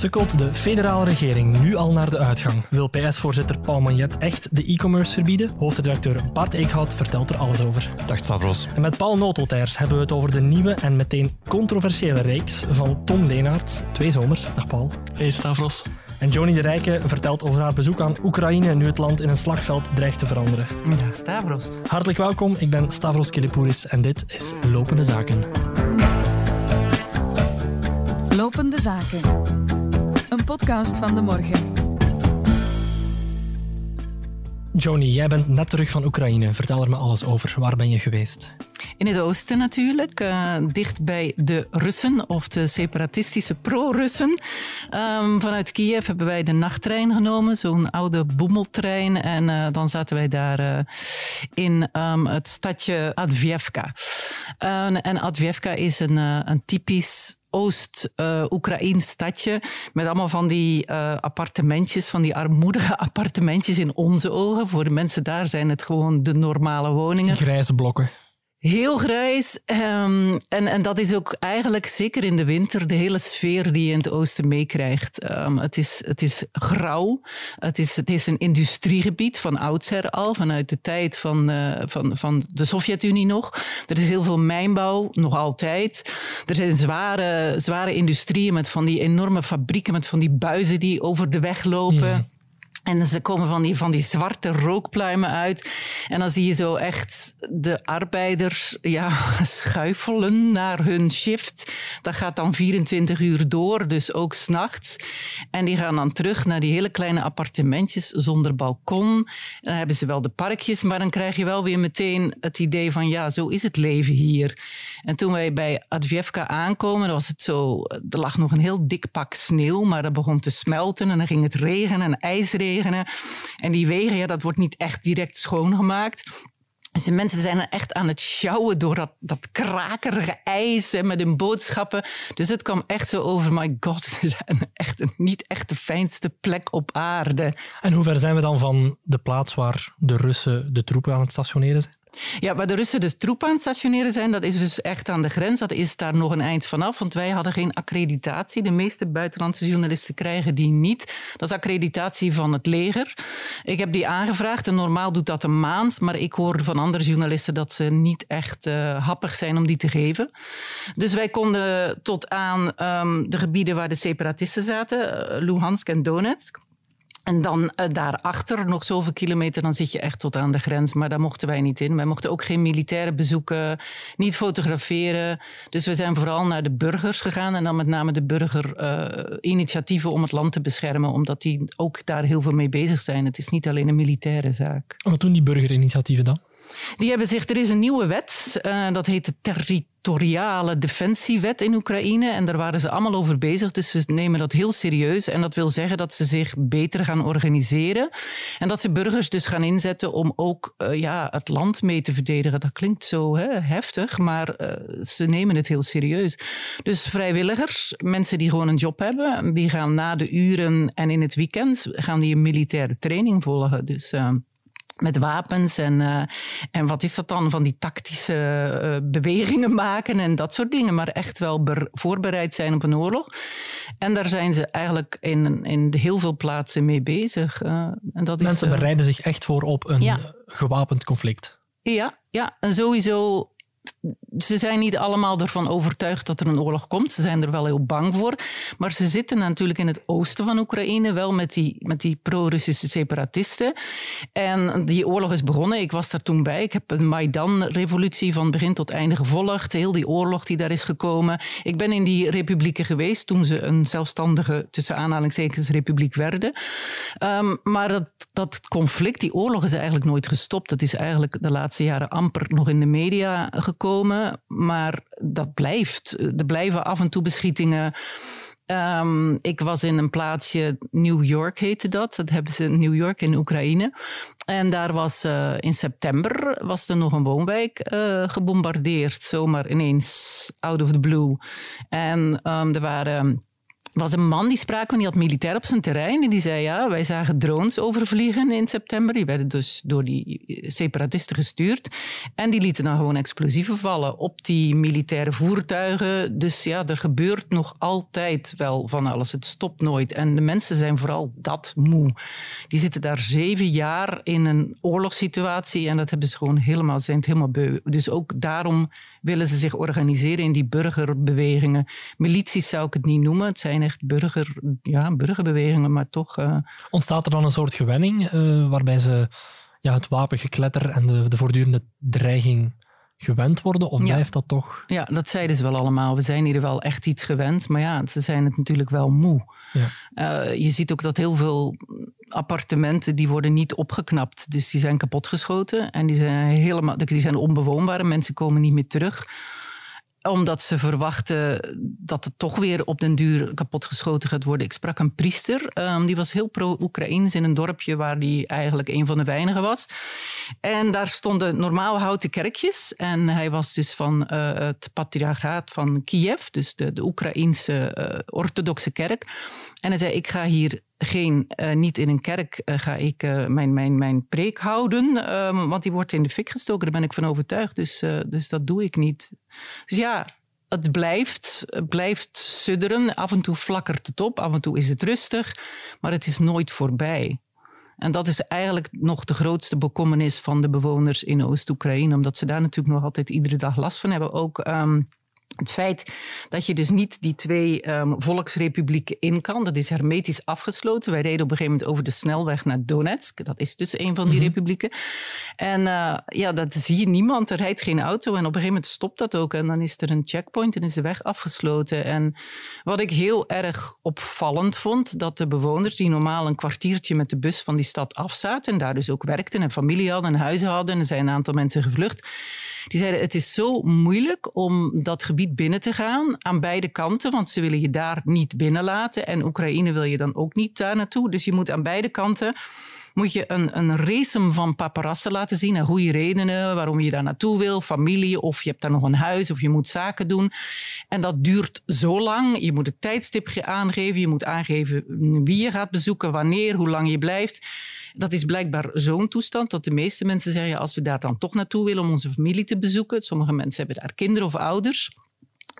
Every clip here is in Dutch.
Sukkelt de federale regering nu al naar de uitgang? Wil PS-voorzitter Paul Magnet echt de e-commerce verbieden? Hoofdredacteur Bart Eekhout vertelt er alles over. Dag Stavros. En met Paul Noteltijrs hebben we het over de nieuwe en meteen controversiële reeks van Tom Leenaerts. Twee zomers. Dag Paul. Hey Stavros. En Joni de Rijke vertelt over haar bezoek aan Oekraïne nu het land in een slagveld dreigt te veranderen. Dag Stavros. Hartelijk welkom, ik ben Stavros Kilipouris en dit is Lopende Zaken. Lopende Zaken. Een podcast van de morgen. Joni, jij bent net terug van Oekraïne. Vertel er me alles over. Waar ben je geweest? In het oosten natuurlijk, uh, dicht bij de Russen of de separatistische pro-Russen. Um, vanuit Kiev hebben wij de nachttrein genomen, zo'n oude boemeltrein. En uh, dan zaten wij daar uh, in um, het stadje Advievka. en Advievka is een, een typisch Oost-Oekraïns stadje met allemaal van die uh, appartementjes, van die armoedige appartementjes in onze ogen. Voor de mensen daar zijn het gewoon de normale woningen. Grijze blokken. Heel grijs. Um, en, en dat is ook eigenlijk, zeker in de winter, de hele sfeer die je in het oosten meekrijgt. Um, het, is, het is grauw. Het is, het is een industriegebied van oudsher al, vanuit de tijd van, uh, van, van de Sovjet-Unie nog. Er is heel veel mijnbouw, nog altijd. Er zijn zware, zware industrieën met van die enorme fabrieken, met van die buizen die over de weg lopen. Mm. En ze komen van die, van die zwarte rookpluimen uit. En dan zie je zo echt de arbeiders ja, schuifelen naar hun shift. Dat gaat dan 24 uur door, dus ook s'nachts. En die gaan dan terug naar die hele kleine appartementjes zonder balkon. Dan hebben ze wel de parkjes, maar dan krijg je wel weer meteen het idee van ja, zo is het leven hier. En toen wij bij Advievka aankomen, was het zo, er lag nog een heel dik pak sneeuw, maar dat begon te smelten en dan ging het regenen en ijsregenen. En die wegen, ja, dat wordt niet echt direct schoongemaakt. Dus de mensen zijn er echt aan het sjouwen door dat, dat krakerige ijs en met hun boodschappen. Dus het kwam echt zo over, my god, ze zijn echt een, niet echt de fijnste plek op aarde. En hoe ver zijn we dan van de plaats waar de Russen de troepen aan het stationeren zijn? Ja, waar de Russen dus troepen aan het stationeren zijn, dat is dus echt aan de grens. Dat is daar nog een eind vanaf, want wij hadden geen accreditatie. De meeste buitenlandse journalisten krijgen die niet. Dat is accreditatie van het leger. Ik heb die aangevraagd en normaal doet dat een maand, maar ik hoor van andere journalisten dat ze niet echt uh, happig zijn om die te geven. Dus wij konden tot aan um, de gebieden waar de separatisten zaten, uh, Luhansk en Donetsk. En dan uh, daarachter, nog zoveel kilometer, dan zit je echt tot aan de grens. Maar daar mochten wij niet in. Wij mochten ook geen militairen bezoeken, niet fotograferen. Dus we zijn vooral naar de burgers gegaan. En dan met name de burgerinitiatieven uh, om het land te beschermen. Omdat die ook daar heel veel mee bezig zijn. Het is niet alleen een militaire zaak. Wat doen die burgerinitiatieven dan? Die hebben zich, er is een nieuwe wet, uh, dat heet de territoriale defensiewet in Oekraïne. En daar waren ze allemaal over bezig, dus ze nemen dat heel serieus. En dat wil zeggen dat ze zich beter gaan organiseren. En dat ze burgers dus gaan inzetten om ook uh, ja, het land mee te verdedigen. Dat klinkt zo hè, heftig, maar uh, ze nemen het heel serieus. Dus vrijwilligers, mensen die gewoon een job hebben, die gaan na de uren en in het weekend gaan die een militaire training volgen. Dus met wapens en, uh, en wat is dat dan van die tactische uh, bewegingen maken en dat soort dingen, maar echt wel voorbereid zijn op een oorlog. En daar zijn ze eigenlijk in, in heel veel plaatsen mee bezig. Uh, en dat Mensen is, bereiden zich echt voor op een ja. gewapend conflict. Ja, ja, en sowieso ze zijn niet allemaal ervan overtuigd dat er een oorlog komt. Ze zijn er wel heel bang voor. Maar ze zitten natuurlijk in het oosten van Oekraïne, wel met die, met die pro-Russische separatisten. En die oorlog is begonnen. Ik was daar toen bij. Ik heb een Maidan-revolutie van begin tot einde gevolgd. Heel die oorlog die daar is gekomen. Ik ben in die republieken geweest toen ze een zelfstandige, tussen aanhalingstekens, republiek werden. Um, maar dat, dat conflict, die oorlog is eigenlijk nooit gestopt. Dat is eigenlijk de laatste jaren amper nog in de media gekomen, maar dat blijft. Er blijven af en toe beschietingen. Um, ik was in een plaatsje, New York heette dat. Dat hebben ze in New York in Oekraïne. En daar was uh, in september was er nog een woonwijk uh, gebombardeerd, zomaar ineens out of the blue. En um, er waren was een man die sprak, die had militair op zijn terrein. En die zei, ja, wij zagen drones overvliegen in september. Die werden dus door die separatisten gestuurd. En die lieten dan gewoon explosieven vallen op die militaire voertuigen. Dus ja, er gebeurt nog altijd wel van alles. Het stopt nooit. En de mensen zijn vooral dat moe. Die zitten daar zeven jaar in een oorlogssituatie. En dat hebben ze gewoon helemaal, zijn het helemaal beu. Dus ook daarom willen ze zich organiseren in die burgerbewegingen. Milities zou ik het niet noemen. Het zijn echt burger, ja, burgerbewegingen, maar toch. Uh... Ontstaat er dan een soort gewenning uh, waarbij ze ja, het wapengekletter en de, de voortdurende dreiging gewend worden? Of blijft dat toch? Ja, dat zeiden ze wel allemaal. We zijn hier wel echt iets gewend. Maar ja, ze zijn het natuurlijk wel moe. Ja. Uh, je ziet ook dat heel veel appartementen die worden niet opgeknapt. Dus die zijn kapotgeschoten en die zijn helemaal die zijn onbewoonbaar. Mensen komen niet meer terug omdat ze verwachten dat het toch weer op den duur kapotgeschoten gaat worden. Ik sprak een priester, um, die was heel pro-Oekraïns in een dorpje waar die eigenlijk een van de weinigen was. En daar stonden normaal houten kerkjes. En hij was dus van uh, het patriarchaat van Kiev, dus de, de Oekraïnse uh, orthodoxe kerk. En hij zei, ik ga hier geen, uh, niet in een kerk uh, ga ik uh, mijn, mijn, mijn preek houden, um, want die wordt in de fik gestoken, daar ben ik van overtuigd. Dus, dus dat doe ik niet. Dus ja, het blijft, blijft sudderen. Af en toe flakkert het op, af en toe is het rustig, maar het is nooit voorbij. En dat is eigenlijk nog de grootste bekommernis van de bewoners in Oost-Oekraïne, omdat ze daar natuurlijk nog altijd iedere dag last van hebben. Ook um, het feit dat je dus niet die twee um, volksrepublieken in kan, dat is hermetisch afgesloten. Wij reden op een gegeven moment over de snelweg naar Donetsk. Dat is dus een van die mm -hmm. republieken. En uh, ja, dat zie je niemand. Er rijdt geen auto. En op een gegeven moment stopt dat ook. En dan is er een checkpoint en is de weg afgesloten. En wat ik heel erg opvallend vond, dat de bewoners die normaal een kwartiertje met de bus van die stad afzaten en daar dus ook werkten en familie hadden en huizen hadden, en er zijn een aantal mensen gevlucht, die zeiden het is zo moeilijk om dat gebied binnen te gaan aan beide kanten, want ze willen je daar niet binnenlaten en Oekraïne wil je dan ook niet daar naartoe. Dus je moet aan beide kanten moet je een, een van paparazzen laten zien. En goede redenen waarom je daar naartoe wil, familie, of je hebt daar nog een huis, of je moet zaken doen. En dat duurt zo lang. Je moet het tijdstip aangeven, je moet aangeven wie je gaat bezoeken, wanneer, hoe lang je blijft. Dat is blijkbaar zo'n toestand dat de meeste mensen zeggen, als we daar dan toch naartoe willen om onze familie te bezoeken, sommige mensen hebben daar kinderen of ouders,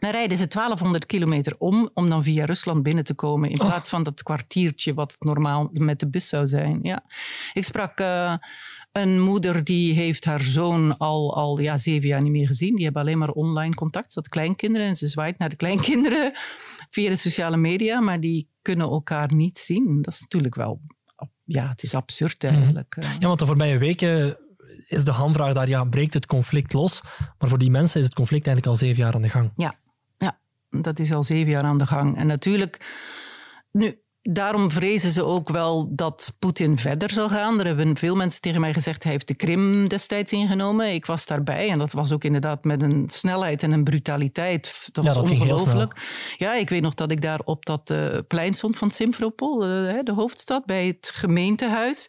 dan rijden ze 1200 kilometer om om dan via Rusland binnen te komen. In oh. plaats van dat kwartiertje wat het normaal met de bus zou zijn. Ja. Ik sprak uh, een moeder die heeft haar zoon al, al ja, zeven jaar niet meer gezien. Die hebben alleen maar online contact. Ze had kleinkinderen en ze zwaait naar de kleinkinderen via de sociale media. Maar die kunnen elkaar niet zien. Dat is natuurlijk wel... Ja, het is absurd mhm. eigenlijk. Ja, want de voorbije weken is de hamvraag daar, ja, breekt het conflict los? Maar voor die mensen is het conflict eigenlijk al zeven jaar aan de gang. Ja, dat is al zeven jaar aan de gang. En natuurlijk, nu, daarom vrezen ze ook wel dat Poetin verder zal gaan. Er hebben veel mensen tegen mij gezegd, hij heeft de Krim destijds ingenomen. Ik was daarbij en dat was ook inderdaad met een snelheid en een brutaliteit. Dat was ongelooflijk. Ja, ik weet nog dat ik daar op dat uh, plein stond van Simferopol, uh, de hoofdstad, bij het gemeentehuis.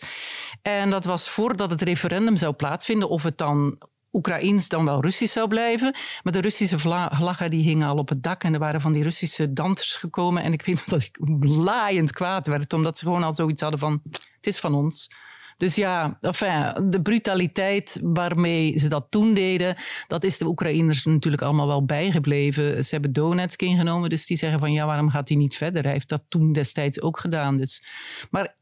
En dat was voordat het referendum zou plaatsvinden of het dan Oekraïens dan wel Russisch zou blijven. Maar de Russische vlaggen die hingen al op het dak en er waren van die Russische dansers gekomen. En ik weet dat ik laaiend kwaad werd, omdat ze gewoon al zoiets hadden van, het is van ons. Dus ja, enfin, de brutaliteit waarmee ze dat toen deden, dat is de Oekraïners natuurlijk allemaal wel bijgebleven. Ze hebben Donetsk ingenomen, dus die zeggen van ja, waarom gaat hij niet verder? Hij heeft dat toen destijds ook gedaan. Dus. Maar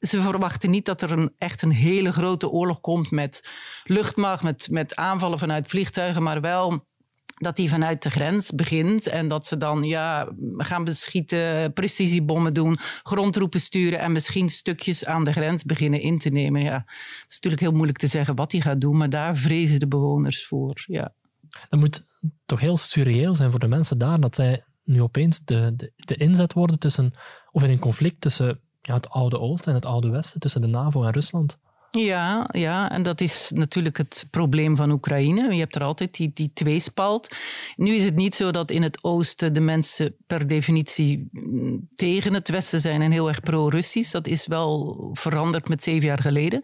ze verwachten niet dat er een, echt een hele grote oorlog komt met luchtmacht, met, met aanvallen vanuit vliegtuigen, maar wel dat die vanuit de grens begint en dat ze dan ja, gaan beschieten, precisiebommen doen, grondroepen sturen en misschien stukjes aan de grens beginnen in te nemen. Ja, het is natuurlijk heel moeilijk te zeggen wat hij gaat doen, maar daar vrezen de bewoners voor. Ja. Dat moet toch heel surreëel zijn voor de mensen daar dat zij nu opeens de, de, de inzet worden tussen, of in een conflict tussen ja, het Oude Oosten en het Oude Westen, tussen de NAVO en Rusland. Ja, ja, en dat is natuurlijk het probleem van Oekraïne. Je hebt er altijd die, die tweespalt. Nu is het niet zo dat in het oosten de mensen per definitie tegen het westen zijn en heel erg pro-Russisch. Dat is wel veranderd met zeven jaar geleden.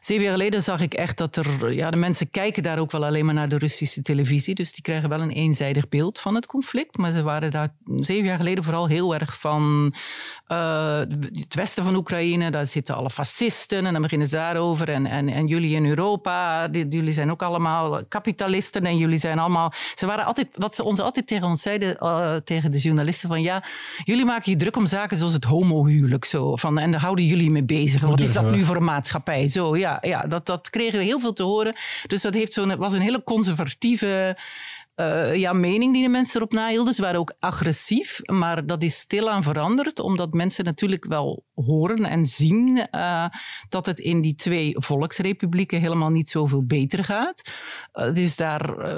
Zeven jaar geleden zag ik echt dat er. Ja, de mensen kijken daar ook wel alleen maar naar de Russische televisie. Dus die krijgen wel een eenzijdig beeld van het conflict. Maar ze waren daar zeven jaar geleden vooral heel erg van. Uh, het westen van Oekraïne, daar zitten alle fascisten. En dan beginnen ze daarover. En, en, en jullie in Europa, die, jullie zijn ook allemaal kapitalisten. En jullie zijn allemaal. Ze waren altijd. Wat ze ons altijd tegen ons zeiden, uh, tegen de journalisten: van ja, jullie maken je druk om zaken zoals het homohuwelijk. Zo, van, en daar houden jullie mee bezig. Wat is dat nu voor een maatschappij? Zo, ja, ja dat, dat kregen we heel veel te horen. Dus dat heeft zo'n, was een hele conservatieve uh, ja, mening die de mensen erop nahielden. Ze waren ook agressief, maar dat is stilaan veranderd, omdat mensen natuurlijk wel horen en zien uh, dat het in die twee volksrepublieken helemaal niet zoveel beter gaat. Uh, het is daar,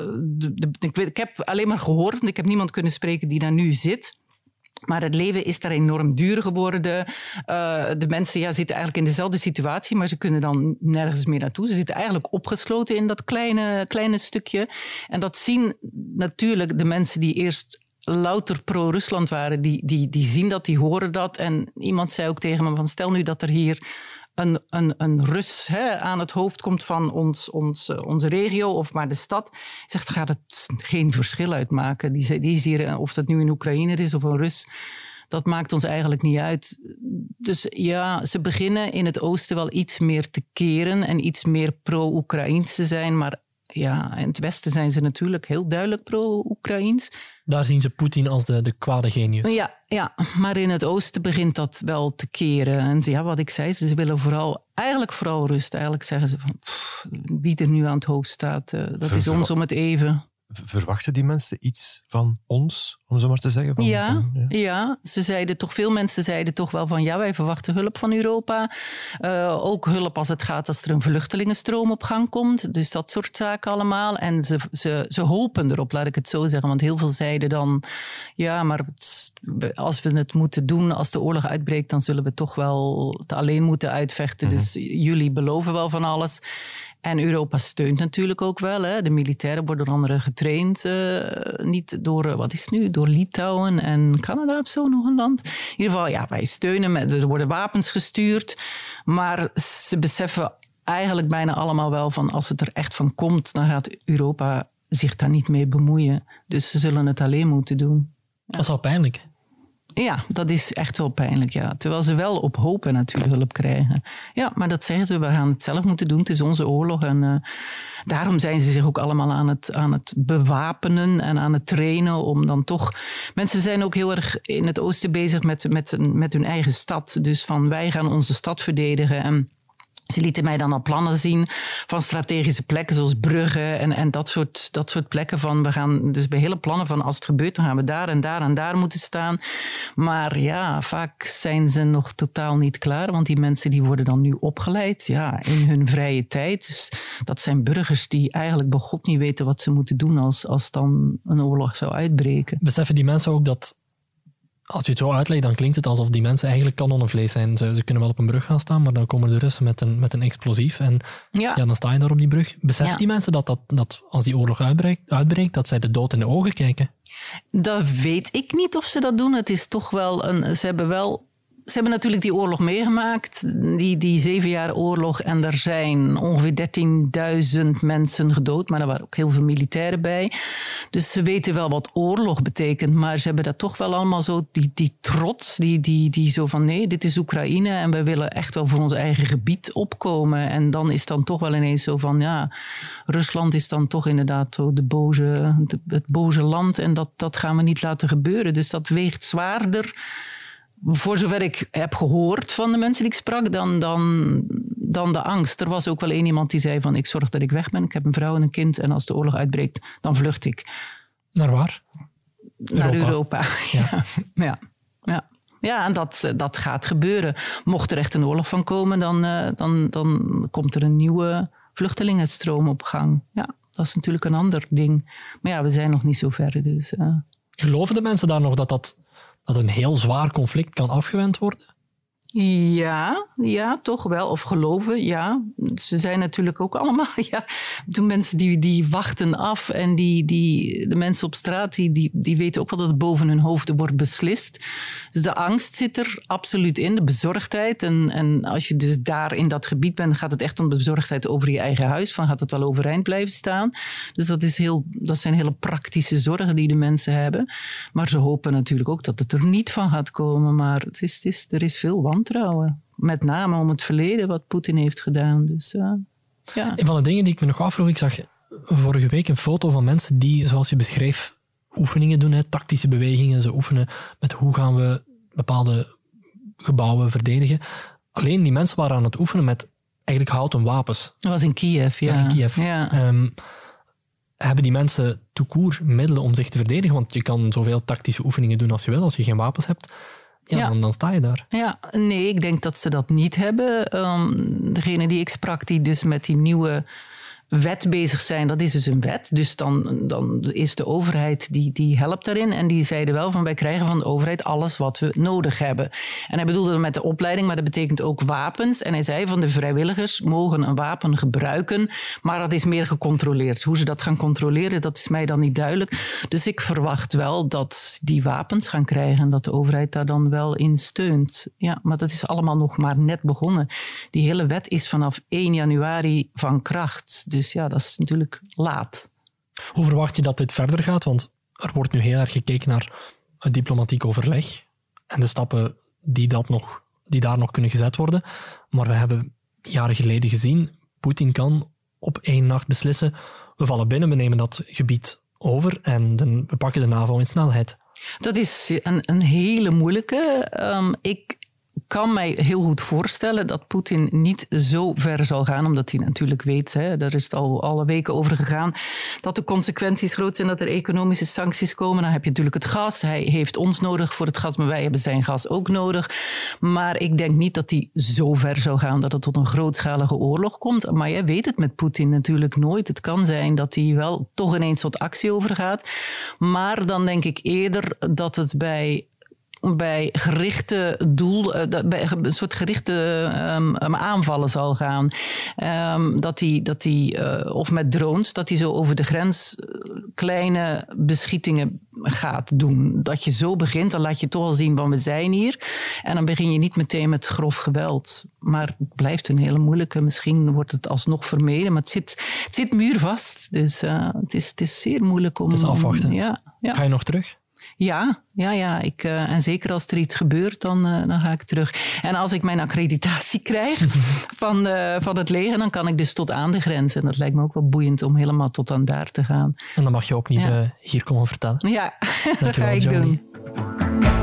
ik, weet, ik heb alleen maar gehoord, ik heb niemand kunnen spreken die daar nu zit. Maar het leven is daar enorm duur geworden. Uh, de mensen ja, zitten eigenlijk in dezelfde situatie, maar ze kunnen dan nergens meer naartoe. Ze zitten eigenlijk opgesloten in dat kleine, kleine stukje. En dat zien natuurlijk de mensen die eerst louter pro-Rusland waren. Die, die, die zien dat, die horen dat. En iemand zei ook tegen me: van, stel nu dat er hier een, een, een Rus hè, aan het hoofd komt van ons, ons, eh, onze regio of maar de stad, zegt, gaat het geen verschil uitmaken. Die, die is hier, eh, of dat nu een Oekraïner is of een Rus, dat maakt ons eigenlijk niet uit. Dus ja, ze beginnen in het oosten wel iets meer te keren en iets meer pro-Oekraïns te zijn, maar ja, in het Westen zijn ze natuurlijk heel duidelijk pro-Oekraïns. Daar zien ze Poetin als de, de kwade genius. Ja, ja, maar in het oosten begint dat wel te keren. En ja, wat ik zei, ze willen vooral, eigenlijk vooral rust. Eigenlijk zeggen ze van, wie er nu aan het hoofd staat, uh, dat is ons om het even verwachten die mensen iets van ons, om zo maar te zeggen? Van, ja, van, ja, ja. ze zeiden toch, veel mensen zeiden toch wel van ja, wij verwachten hulp van Europa. Uh, ook hulp als het gaat als er een vluchtelingenstroom op gang komt. Dus dat soort zaken allemaal. En ze, ze, ze hopen erop, laat ik het zo zeggen. Want heel veel zeiden dan ja, maar als we het moeten doen, als de oorlog uitbreekt, dan zullen we toch wel het alleen moeten uitvechten. Mm -hmm. Dus jullie beloven wel van alles. En Europa steunt natuurlijk ook wel. Hè. De militairen worden onder andere getraind. Uh, niet door, eh, wat is het nu, door Litouwen en Canada of zo nog een land. In ieder geval, ja, wij steunen. Er worden wapens gestuurd. Maar ze beseffen eigenlijk bijna allemaal wel van als het er echt van komt, dan gaat Europa zich daar niet mee bemoeien. Dus ze zullen het alleen moeten doen. Dat is wel pijnlijk. Ja, dat is echt wel pijnlijk, ja. Terwijl ze wel op hopen natuurlijk hulp krijgen. Ja, maar dat zeggen ze, we gaan het zelf moeten doen. Het is onze oorlog en uh, daarom zijn ze zich ook allemaal aan het, aan het bewapenen en aan het trainen om dan toch... Mensen zijn ook heel erg in het oosten bezig met, met, met hun eigen stad. Dus van wij gaan onze stad verdedigen en... Ze lieten mij dan al plannen zien van strategische plekken zoals bruggen en, en dat, soort, dat soort plekken. Van we gaan dus bij hele plannen van als het gebeurt, dan gaan we daar en daar en daar moeten staan. Maar ja, vaak zijn ze nog totaal niet klaar, want die mensen die worden dan nu opgeleid ja, in hun vrije tijd. Dus dat zijn burgers die eigenlijk bij God niet weten wat ze moeten doen als, als dan een oorlog zou uitbreken. Beseffen die mensen ook dat als je het zo uitlegt, dan klinkt het alsof die mensen eigenlijk kanonnenvlees zijn. Ze, ze, kunnen wel op een brug gaan staan, maar dan komen de Russen met een, met een explosief. En ja. ja dan sta je daar op die brug. Beseft ja. die mensen dat, dat, dat als die oorlog uitbreekt, uitbreekt, dat zij de dood in de ogen kijken? Dat weet ik niet of ze dat doen. Het is toch wel een. Ze hebben wel ze hebben natuurlijk die oorlog meegemaakt, die, die zeven jaar oorlog. En er zijn ongeveer 13.000 mensen gedood, maar er waren ook heel veel militairen bij. Dus ze weten wel wat oorlog betekent, maar ze hebben dat toch wel allemaal zo, die, die trots, die, die, die zo van nee, dit is Oekraïne en we willen echt wel voor ons eigen gebied opkomen. En dan is dan toch wel ineens zo van ja, Rusland is dan toch inderdaad zo de boze, het boze land en dat, dat gaan we niet laten gebeuren. Dus dat weegt zwaarder voor zover ik heb gehoord van de mensen die ik sprak, dan, dan, dan de angst. Er was ook wel één iemand die zei van ik zorg dat ik weg ben. Ik heb een vrouw en een kind en als de oorlog uitbreekt, dan vlucht ik. Naar waar? Naar Europa. Ja. ja. ja. ja. en dat, dat gaat gebeuren. Mocht er echt een oorlog van komen, dan, dan, dan komt er een nieuwe vluchtelingenstroom op gang. Ja, dat is natuurlijk een ander ding. Maar ja, we zijn nog niet zo ver. Dus, Geloven de mensen daar nog dat dat dat een heel zwaar conflict kan afgewend worden? Ja, ja, toch wel. Of geloven, ja. Ze zijn natuurlijk ook allemaal, ja. De mensen die, die wachten af en die, die, de mensen op straat, die, die, weten ook wel dat het boven hun hoofden wordt beslist. Dus de angst zit er absoluut in, de bezorgdheid. En, en als je dus daar in dat gebied bent, gaat het echt om de bezorgdheid over je eigen huis. Van gaat het wel overeind blijven staan? Dus dat, is heel, dat zijn hele praktische zorgen die de mensen hebben. Maar ze hopen natuurlijk ook dat het er niet van gaat komen. Maar het is, is, er is veel wantrouwen wantrouwen. Met name om het verleden wat Poetin heeft gedaan. Dus, uh, ja. Een van de dingen die ik me nog afvroeg, ik zag vorige week een foto van mensen die, zoals je beschreef, oefeningen doen, hè, tactische bewegingen. Ze oefenen met hoe gaan we bepaalde gebouwen verdedigen. Alleen die mensen waren aan het oefenen met eigenlijk houten wapens. Dat was in Kiev, ja. ja in Kiev. Ja. Um, hebben die mensen toekoer middelen om zich te verdedigen? Want je kan zoveel tactische oefeningen doen als je wil, als je geen wapens hebt ja, Dan, dan, sta je daar. Ja, nee, ik denk dat ze dat niet hebben. Um, degene die ik sprak, die dus met die nieuwe wet bezig zijn, dat is dus een wet. Dus dan, dan is de overheid, die, die helpt daarin. En die zeiden wel van, wij krijgen van de overheid alles wat we nodig hebben. En hij bedoelde met de opleiding, maar dat betekent ook wapens. En hij zei van, de vrijwilligers mogen een wapen gebruiken, maar dat is meer gecontroleerd. Hoe ze dat gaan controleren, dat is mij dan niet duidelijk. Dus ik verwacht wel dat die wapens gaan krijgen en dat de overheid daar dan wel in steunt. Ja, maar dat is allemaal nog maar net begonnen. Die hele wet is vanaf 1 januari van kracht. Dus dus ja, dat is natuurlijk laat. Hoe verwacht je dat dit verder gaat? Want er wordt nu heel erg gekeken naar het diplomatiek overleg en de stappen die, dat nog, die daar nog kunnen gezet worden. Maar we hebben jaren geleden gezien, Poetin kan op één nacht beslissen, we vallen binnen, we nemen dat gebied over en we pakken de NAVO in snelheid. Dat is een, een hele moeilijke. Um, ik kan mij heel goed voorstellen dat Poetin niet zo ver zal gaan, omdat hij natuurlijk weet, hè, daar is het al alle weken over gegaan, dat de consequenties groot zijn, dat er economische sancties komen. Dan heb je natuurlijk het gas. Hij heeft ons nodig voor het gas, maar wij hebben zijn gas ook nodig. Maar ik denk niet dat hij zo ver zou gaan dat het tot een grootschalige oorlog komt. Maar jij weet het met Poetin natuurlijk nooit. Het kan zijn dat hij wel toch ineens tot actie overgaat. Maar dan denk ik eerder dat het bij bij gerichte doel, eh, bij een soort gerichte um, aanvallen zal gaan. Um, dat die, dat die uh, of met drones, dat hij zo over de grens kleine beschietingen gaat doen. Dat je zo begint, dan laat je toch al zien van we zijn hier. En dan begin je niet meteen met grof geweld. Maar het blijft een hele moeilijke. Misschien wordt het alsnog vermeden, maar het zit, het zit muurvast. Dus uh, het, is, het is zeer moeilijk om... Het is afwachten. ja, ja. Ga je nog terug? Ja, ja, ja. Ik, uh, en zeker als er iets gebeurt, dan, uh, dan ga ik terug. En als ik mijn accreditatie krijg van, uh, van het leger, dan kan ik dus tot aan de grens. En dat lijkt me ook wel boeiend om helemaal tot aan daar te gaan. En dan mag je ook niet ja. hier komen vertellen. Ja, dat ga ik Johnny. doen.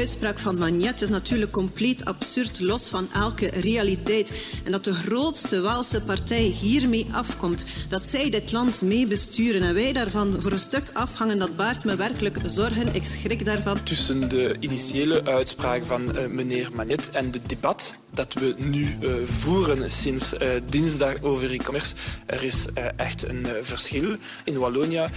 Uitspraak van Magnet is natuurlijk compleet absurd, los van elke realiteit. En dat de grootste Waalse partij hiermee afkomt, dat zij dit land mee besturen en wij daarvan voor een stuk afhangen, dat baart me werkelijk zorgen. Ik schrik daarvan. Tussen de initiële uitspraak van uh, meneer Magnet en het debat dat we nu uh, voeren sinds uh, dinsdag over e-commerce. Er is echt een verschil. In Wallonia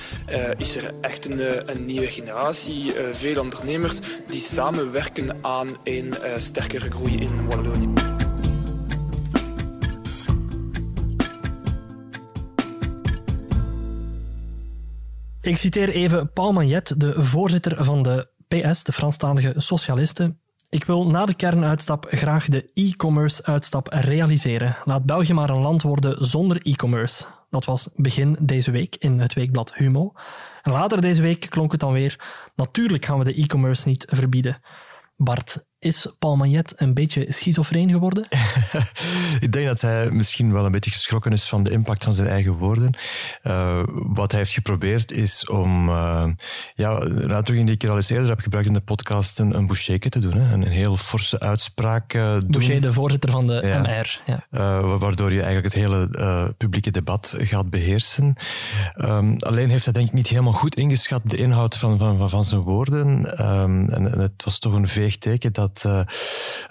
is er echt een, een nieuwe generatie, veel ondernemers die samenwerken aan een sterkere groei in Wallonië. Ik citeer even Paul Magnet, de voorzitter van de PS, de Franstalige Socialisten. Ik wil na de kernuitstap graag de e-commerce uitstap realiseren. Laat België maar een land worden zonder e-commerce. Dat was begin deze week in het weekblad Humo. En later deze week klonk het dan weer: natuurlijk gaan we de e-commerce niet verbieden. Bart, is Paul Magnet een beetje schizofreen geworden? ik denk dat hij misschien wel een beetje geschrokken is van de impact van zijn eigen woorden. Uh, wat hij heeft geprobeerd is om, uh, ja, een die ik al eens eerder heb gebruikt in de podcast, een, een Boucher te doen. Hè. Een, heel forse uitspraak uh, Boucher, de voorzitter van de MR. Ja. waardoor je eigenlijk het hele publieke debat gaat beheersen. Um, alleen heeft hij denk ik niet helemaal goed ingeschat de inhoud van, van, van zijn woorden. Um, en, en het was toch een veeg teken dat uh,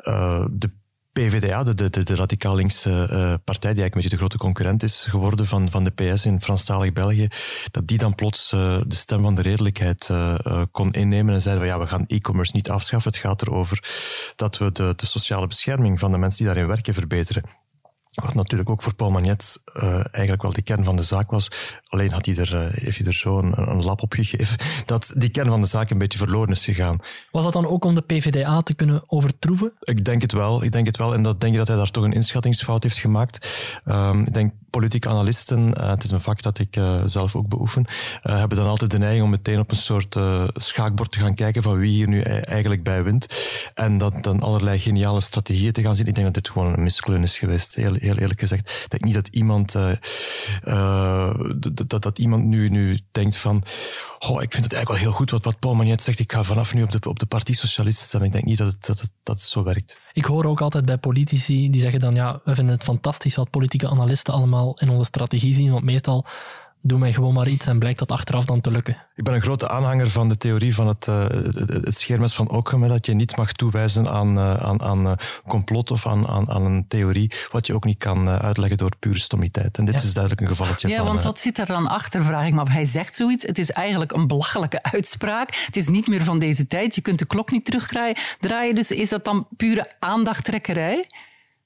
uh, de PvdA, de, de, de radicaal linkse uh, partij, die eigenlijk een beetje de grote concurrent is geworden van, van de PS in Franstalig België, dat die dan plots de stem van de redelijkheid kon innemen en zeiden van ja, we gaan e-commerce niet afschaffen. Het gaat erover dat we de, de sociale bescherming van de mensen die daarin werken verbeteren. Wat natuurlijk ook voor Paul Magnet uh, eigenlijk wel de kern van de zaak was. Alleen had hij er, uh, heeft hij er zo een, een, lap op gegeven dat die kern van de zaak een beetje verloren is gegaan. Was dat dan ook om de PvdA te kunnen overtroeven? Ik denk het wel. Ik denk het wel. En dat denk ik dat hij daar toch een inschattingsfout heeft gemaakt. Um, ik denk politieke analisten, uh, het is een vak dat ik zelf ook beoefen, hebben dan altijd de neiging om meteen op een soort schaakbord te gaan kijken van wie hier nu e-, eigenlijk bij wint. En dat dan allerlei geniale strategieën te gaan zien. Ik denk dat dit gewoon een miskleun is geweest. Heel, heel eerlijk gezegd. Ik denk niet dat iemand, uh, uh, dat, dat iemand nu, nu denkt van, oh, ik vind het eigenlijk wel heel goed wat, wat Paul Magnet zegt, ik ga vanaf nu op de, op de Partij Socialisten stemmen. Ik denk niet dat het, dat, dat het zo werkt. Ik hoor ook altijd bij politici die zeggen dan, ja, we vinden het fantastisch wat politieke analisten allemaal in onze strategie zien, want meestal doe mij gewoon maar iets en blijkt dat achteraf dan te lukken. Ik ben een grote aanhanger van de theorie van het, uh, het, scheermes van Ockham, dat je niet mag toewijzen aan, uh, aan, aan uh, complot of aan, aan, aan een theorie, wat je ook niet kan uitleggen door pure stommiteit. En dit is duidelijk een gevalletje ja, van... Ja, want wat zit er dan achter, vraag ik me Hij zegt zoiets, het is eigenlijk een belachelijke uitspraak. Het is niet meer van deze tijd, je kunt de klok niet terugdraaien. Dus is dat dan pure aandachttrekkerij?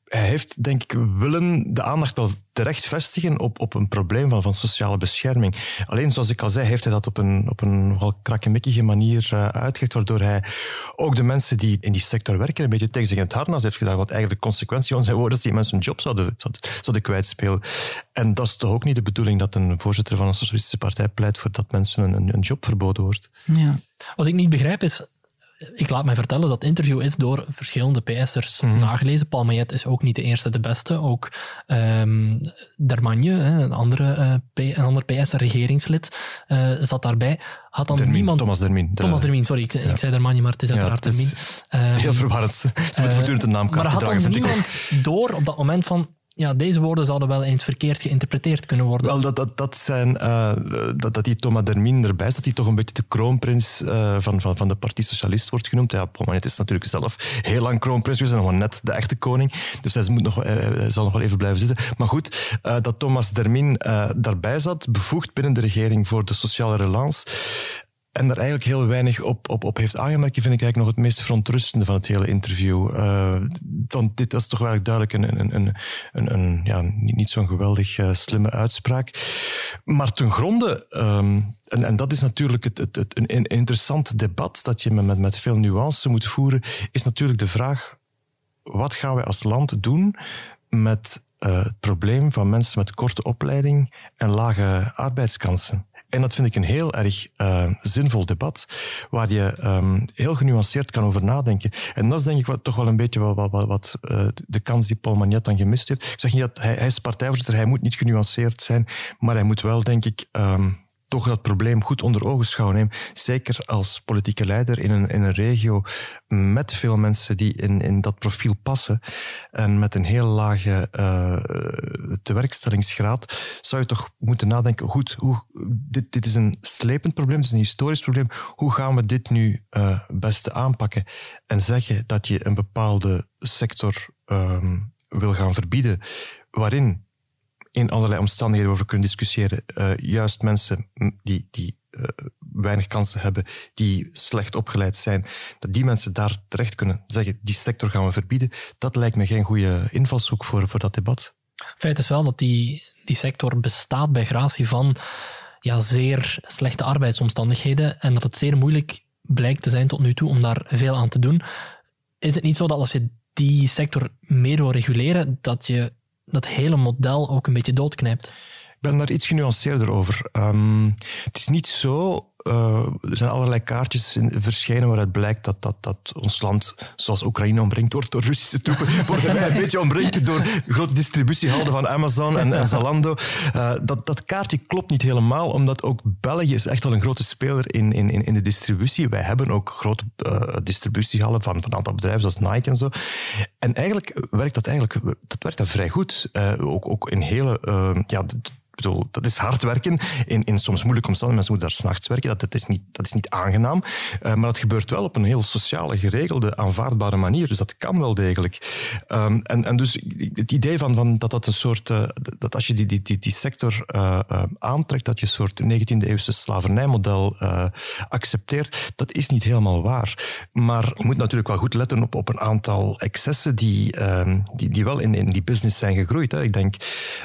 Hij heeft, denk ik, willen de aandacht wel terecht vestigen op, op een probleem van, van sociale bescherming. Alleen, zoals ik al zei, heeft hij dat op een, op een nogal krakkemikkige manier uh, waardoor hij ook de mensen die in die sector werken een beetje tegen zich in het harnas heeft gedaan, wat eigenlijk de consequentie van zijn woorden is die mensen hun job zouden, zouden, zouden kwijtspelen. En dat is toch ook niet de bedoeling dat een voorzitter van een socialistische partij pleit voor dat mensen een, een job verboden wordt. Ja. Wat ik niet begrijp is, ik laat mij vertellen dat interview is door verschillende PS'ers mm nagelezen. Paul Mayet is ook niet de eerste, de beste. Ook um, Dermagne, een, andere, uh, een ander PS-regeringslid, uh, zat daarbij. Had dan Dermin, niemand... Thomas Dermin. De... Thomas Dermin, sorry. Ik, ja. ik zei Dermagne, maar het is uiteraard ja, Dermin. Um, heel verwarrend. Ze moet voortdurend een naamkaart Maar dragen, had dan niemand door op dat moment van ja, deze woorden zouden wel eens verkeerd geïnterpreteerd kunnen worden. Wel, dat, dat, dat, zijn, uh, dat, dat die Thomas Dermin erbij dat hij toch een beetje de kroonprins uh, van, van, van de Partij Socialist wordt genoemd. Ja, Pomanet is natuurlijk zelf heel lang kroonprins geweest en nog net de echte koning. Dus hij, moet nog, uh, hij zal nog wel even blijven zitten. Maar goed, dat Thomas Dermin daarbij zat, bevoegd binnen de regering voor de sociale relance en daar eigenlijk heel weinig op, op, op heeft aangemerkt, vind ik eigenlijk nog het meest verontrustende van het hele interview. Uh, want dit was toch wel duidelijk een, een, een, een, een ja, niet, niet zo'n geweldig uh, slimme uitspraak. Maar ten gronde, um, en, en dat is natuurlijk het, het, het, een, interessant debat dat je met, met veel nuance moet voeren, is natuurlijk de vraag, wat gaan wij als land doen met uh, het probleem van mensen met korte opleiding en lage arbeidskansen? En dat vind ik een heel erg uh, zinvol debat, waar je um, heel genuanceerd kan over nadenken. En dat is denk ik wat, toch wel een beetje wat, wat, wat uh, de kans die Paul Magnet dan gemist heeft. Ik zeg niet dat hij, hij is partijvoorzitter, hij moet niet genuanceerd zijn, maar hij moet wel, denk ik, um, dat probleem goed onder ogen schouwen nemen. Zeker als politieke leider in een, in een regio met veel mensen die in, in dat profiel passen en met een heel lage uh, tewerkstellingsgraad, zou je toch moeten nadenken, goed, hoe, dit, dit is een slepend probleem, het is een historisch probleem, hoe gaan we dit nu uh, beste aanpakken? En zeggen dat je een bepaalde sector um, wil gaan verbieden, waarin in allerlei omstandigheden over kunnen discussiëren. Uh, juist mensen die, die uh, weinig kansen hebben, die slecht opgeleid zijn, dat die mensen daar terecht kunnen zeggen, die sector gaan we verbieden. Dat lijkt me geen goede invalshoek voor, voor dat debat. Feit is wel dat die, die sector bestaat bij gratie van ja, zeer slechte arbeidsomstandigheden en dat het zeer moeilijk blijkt te zijn tot nu toe om daar veel aan te doen. Is het niet zo dat als je die sector meer wil reguleren, dat je dat hele model ook een beetje doodknijpt. Ik ben daar iets genuanceerder over. Um, het is niet zo uh, er zijn allerlei kaartjes verschenen waaruit blijkt dat, dat, dat ons land, zoals Oekraïne omringd wordt door Russische troepen, wordt een beetje omringd door grote distributiehalden van Amazon en, Zalando. Uh, dat, dat kaartje klopt niet helemaal, omdat ook België is echt wel een grote speler in, in, in de distributie. Wij hebben ook grote uh, distributiehallen van, van een aantal bedrijven zoals Nike en zo. En eigenlijk werkt dat eigenlijk dat werkt vrij goed. ook, ook in hele... ja, bedoel, dat is hard werken in, in soms moeilijke omstandigheden. Mensen moeten daar s'nachts werken. Dat, is niet, dat is niet aangenaam, uh, maar dat gebeurt wel op een heel sociale, geregelde, aanvaardbare manier. Dus dat kan wel degelijk. Um, en, en dus het idee van, van dat dat een soort, uh, dat als je die, die, die, die sector uh, aantrekt, dat je een soort 19e-eeuwse slavernijmodel accepteert, dat is niet helemaal waar. Maar je moet natuurlijk wel goed letten op, op een aantal excessen die, um, die, die wel in, in die business zijn gegroeid. Hè. Ik denk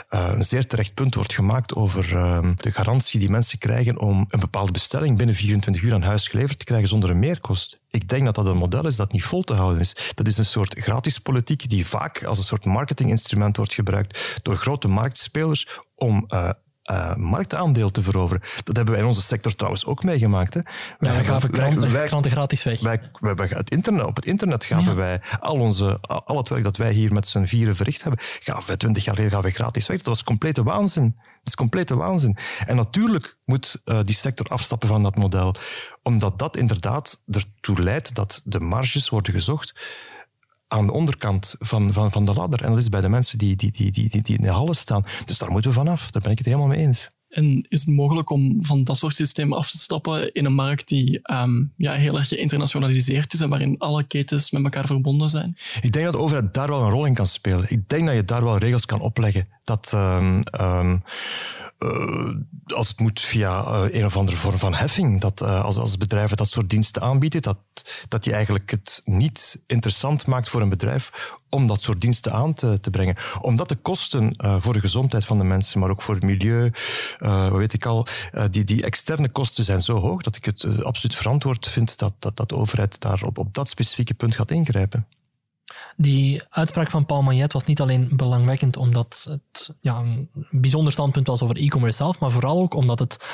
een zeer terecht punt wordt gemaakt over um, de garantie die mensen krijgen om een bepaalde binnen 24 uur aan huis geleverd te krijgen zonder een meerkost. Ik denk dat dat een model is dat niet vol te houden is. Dat is een soort gratis politiek die vaak als een soort marketinginstrument wordt gebruikt door grote marktspelers om uh, uh, marktaandeel te veroveren. Dat hebben wij in onze sector trouwens ook meegemaakt. Hè. Wij, wij gaven kranten, wij, kranten gratis weg. Wij, wij, het internet, op het internet gaven wij al, onze, al het werk dat wij hier met z'n vieren verricht hebben, gaven wij twintig jaar geleden gaven wij gratis weg. Dat was complete waanzin. Dat is complete waanzin. En natuurlijk moet uh, die sector afstappen van dat model, omdat dat inderdaad ertoe leidt dat de marges worden gezocht aan de onderkant van, van, van de ladder. En dat is bij de mensen die, die, die, die, die in de hallen staan. Dus daar moeten we vanaf. Daar ben ik het helemaal mee eens. En is het mogelijk om van dat soort systemen af te stappen in een markt die um, ja, heel erg geïnternationaliseerd is en waarin alle ketens met elkaar verbonden zijn? Ik denk dat de overheid daar wel een rol in kan spelen. Ik denk dat je daar wel regels kan opleggen. Dat um, um, uh, als het moet via uh, een of andere vorm van heffing, dat uh, als, als bedrijven dat soort diensten aanbieden, dat, dat je eigenlijk het niet interessant maakt voor een bedrijf om dat soort diensten aan te, brengen. Omdat de kosten voor de gezondheid van de mensen, maar ook voor het milieu, weet ik al, die, die externe kosten zijn zo hoog dat ik het absoluut verantwoord vind dat, dat, dat de overheid daar op, op dat specifieke punt gaat ingrijpen. Die uitspraak van Paul Magnet was niet alleen belangwekkend omdat het ja, een bijzonder standpunt was over e-commerce zelf, maar vooral ook omdat het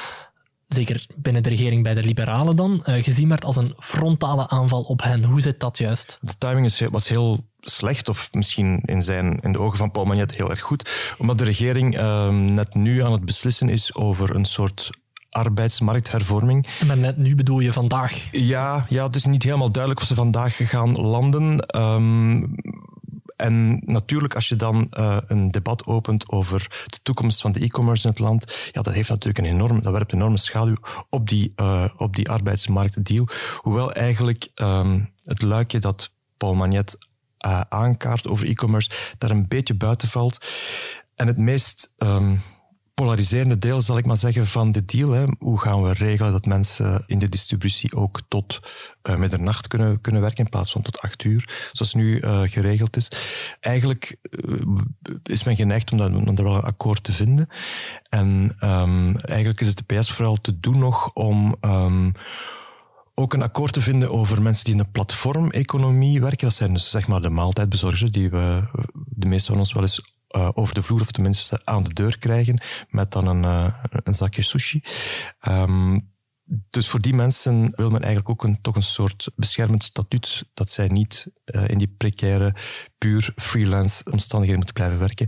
zeker binnen de regering bij de liberalen dan, gezien werd als een frontale aanval op hen. Hoe zit dat juist? De timing is, was heel slecht, of misschien in, zijn, in de ogen van Paul Magnet heel erg goed, omdat de regering uh, net nu aan het beslissen is over een soort arbeidsmarkthervorming. Maar net nu bedoel je vandaag? Ja, ja, het is niet helemaal duidelijk of ze vandaag gaan landen. Um, en natuurlijk, als je dan uh, een debat opent over de toekomst van de e-commerce in het land, ja, dat heeft natuurlijk een enorme, dat werpt een enorme schaduw op die, uh, op die arbeidsmarktdeal. Hoewel eigenlijk um, het luikje dat Paul Magnet uh, aankaart over e-commerce daar een beetje buiten valt. En het meest um, polariserende deel, zal ik maar zeggen, van de deal. Hè. Hoe gaan we regelen dat mensen in de distributie ook tot uh, middernacht kunnen, kunnen werken in plaats van tot acht uur, zoals nu uh, geregeld is. Eigenlijk uh, is men geneigd om, daar wel een akkoord te vinden. En um, eigenlijk is het de PS vooral te doen nog om um, ook een akkoord te vinden over mensen die in de platformeconomie werken. Dat zijn dus zeg maar de maaltijdbezorgers die we, de meeste van ons wel eens uh, over de vloer of tenminste aan de deur krijgen met dan een, uh, een zakje sushi. Um, dus voor die mensen wil men eigenlijk ook een, toch een soort beschermend statuut, dat zij niet uh, in die precaire, puur freelance omstandigheden moeten blijven werken.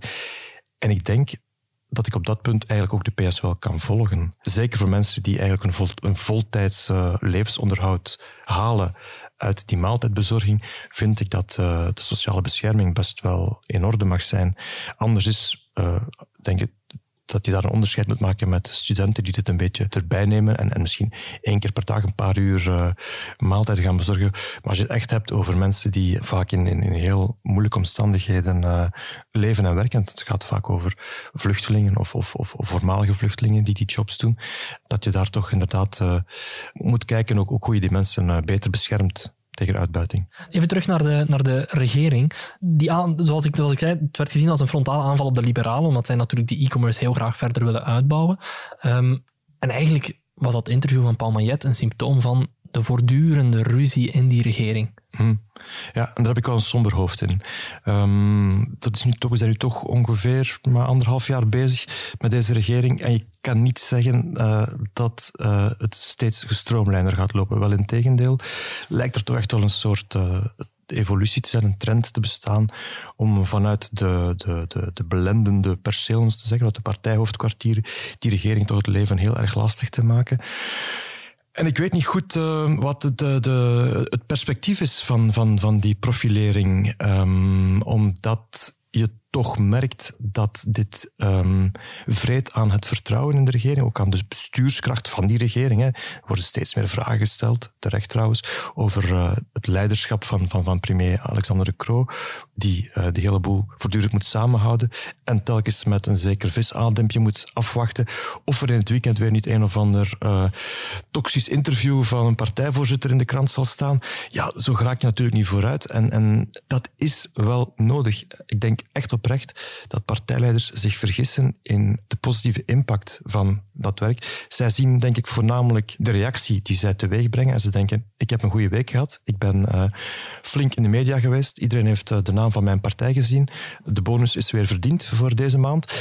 En ik denk dat ik op dat punt eigenlijk ook de PS wel kan volgen. Zeker voor mensen die eigenlijk een, vol, een voltijds uh, levensonderhoud halen uit die maaltijdbezorging, vind ik dat uh, de sociale bescherming best wel in orde mag zijn. Anders is, uh, denk ik, dat je daar een onderscheid moet maken met studenten die dit een beetje erbij nemen en, en misschien één keer per dag een paar uur uh, maaltijden gaan bezorgen. Maar als je het echt hebt over mensen die vaak in, in, heel moeilijke omstandigheden uh, leven en werken, het gaat vaak over vluchtelingen of, of, of, voormalige vluchtelingen die die jobs doen, dat je daar toch inderdaad uh, moet kijken ook, ook hoe je die mensen beter beschermt tegen uitbuiting. Even terug naar de, naar de regering. Die zoals, ik, zoals ik zei, het werd gezien als een frontale aanval op de liberalen, omdat zij natuurlijk die e-commerce heel graag verder willen uitbouwen. Um, en eigenlijk was dat interview van Paul Magnet een symptoom van de voortdurende ruzie in die regering. Hm. Ja, en daar heb ik wel een somber hoofd in. Um, dat is nu toch, we zijn nu toch ongeveer maar anderhalf jaar bezig met deze regering. En je kan niet zeggen uh, dat uh, het steeds gestroomlijnder gaat lopen. Wel in tegendeel, lijkt er toch echt wel een soort uh, evolutie te zijn, een trend te bestaan, om vanuit de, de, de, de belendende perceel, te zeggen, uit de partijhoofdkwartieren, die regering toch het leven heel erg lastig te maken. En ik weet niet goed uh, wat de, de, het perspectief is van, van, van die profilering. Um, omdat je toch merkt dat dit um, aan het vertrouwen in de regering, ook aan de bestuurskracht van die regering. Hè. Er worden steeds meer vragen gesteld, terecht trouwens, over uh, het leiderschap van, van, van premier Alexander de Croo, die uh, de hele boel voortdurend moet samenhouden en telkens met een zeker visaandempje moet afwachten of er in het weekend weer niet een of ander uh, toxisch interview van een partijvoorzitter in de krant zal staan. Ja, zo raak je natuurlijk niet vooruit en, en dat is wel nodig. Ik denk echt oprecht dat partijleiders zich vergissen in de positieve impact van dat werk. Zij zien, denk ik, voornamelijk de reactie die zij teweeg brengen. En ze denken, ik heb een goede week gehad. Ik ben uh, flink in de media geweest. Iedereen heeft uh, de naam van mijn partij gezien. De bonus is weer verdiend voor deze maand.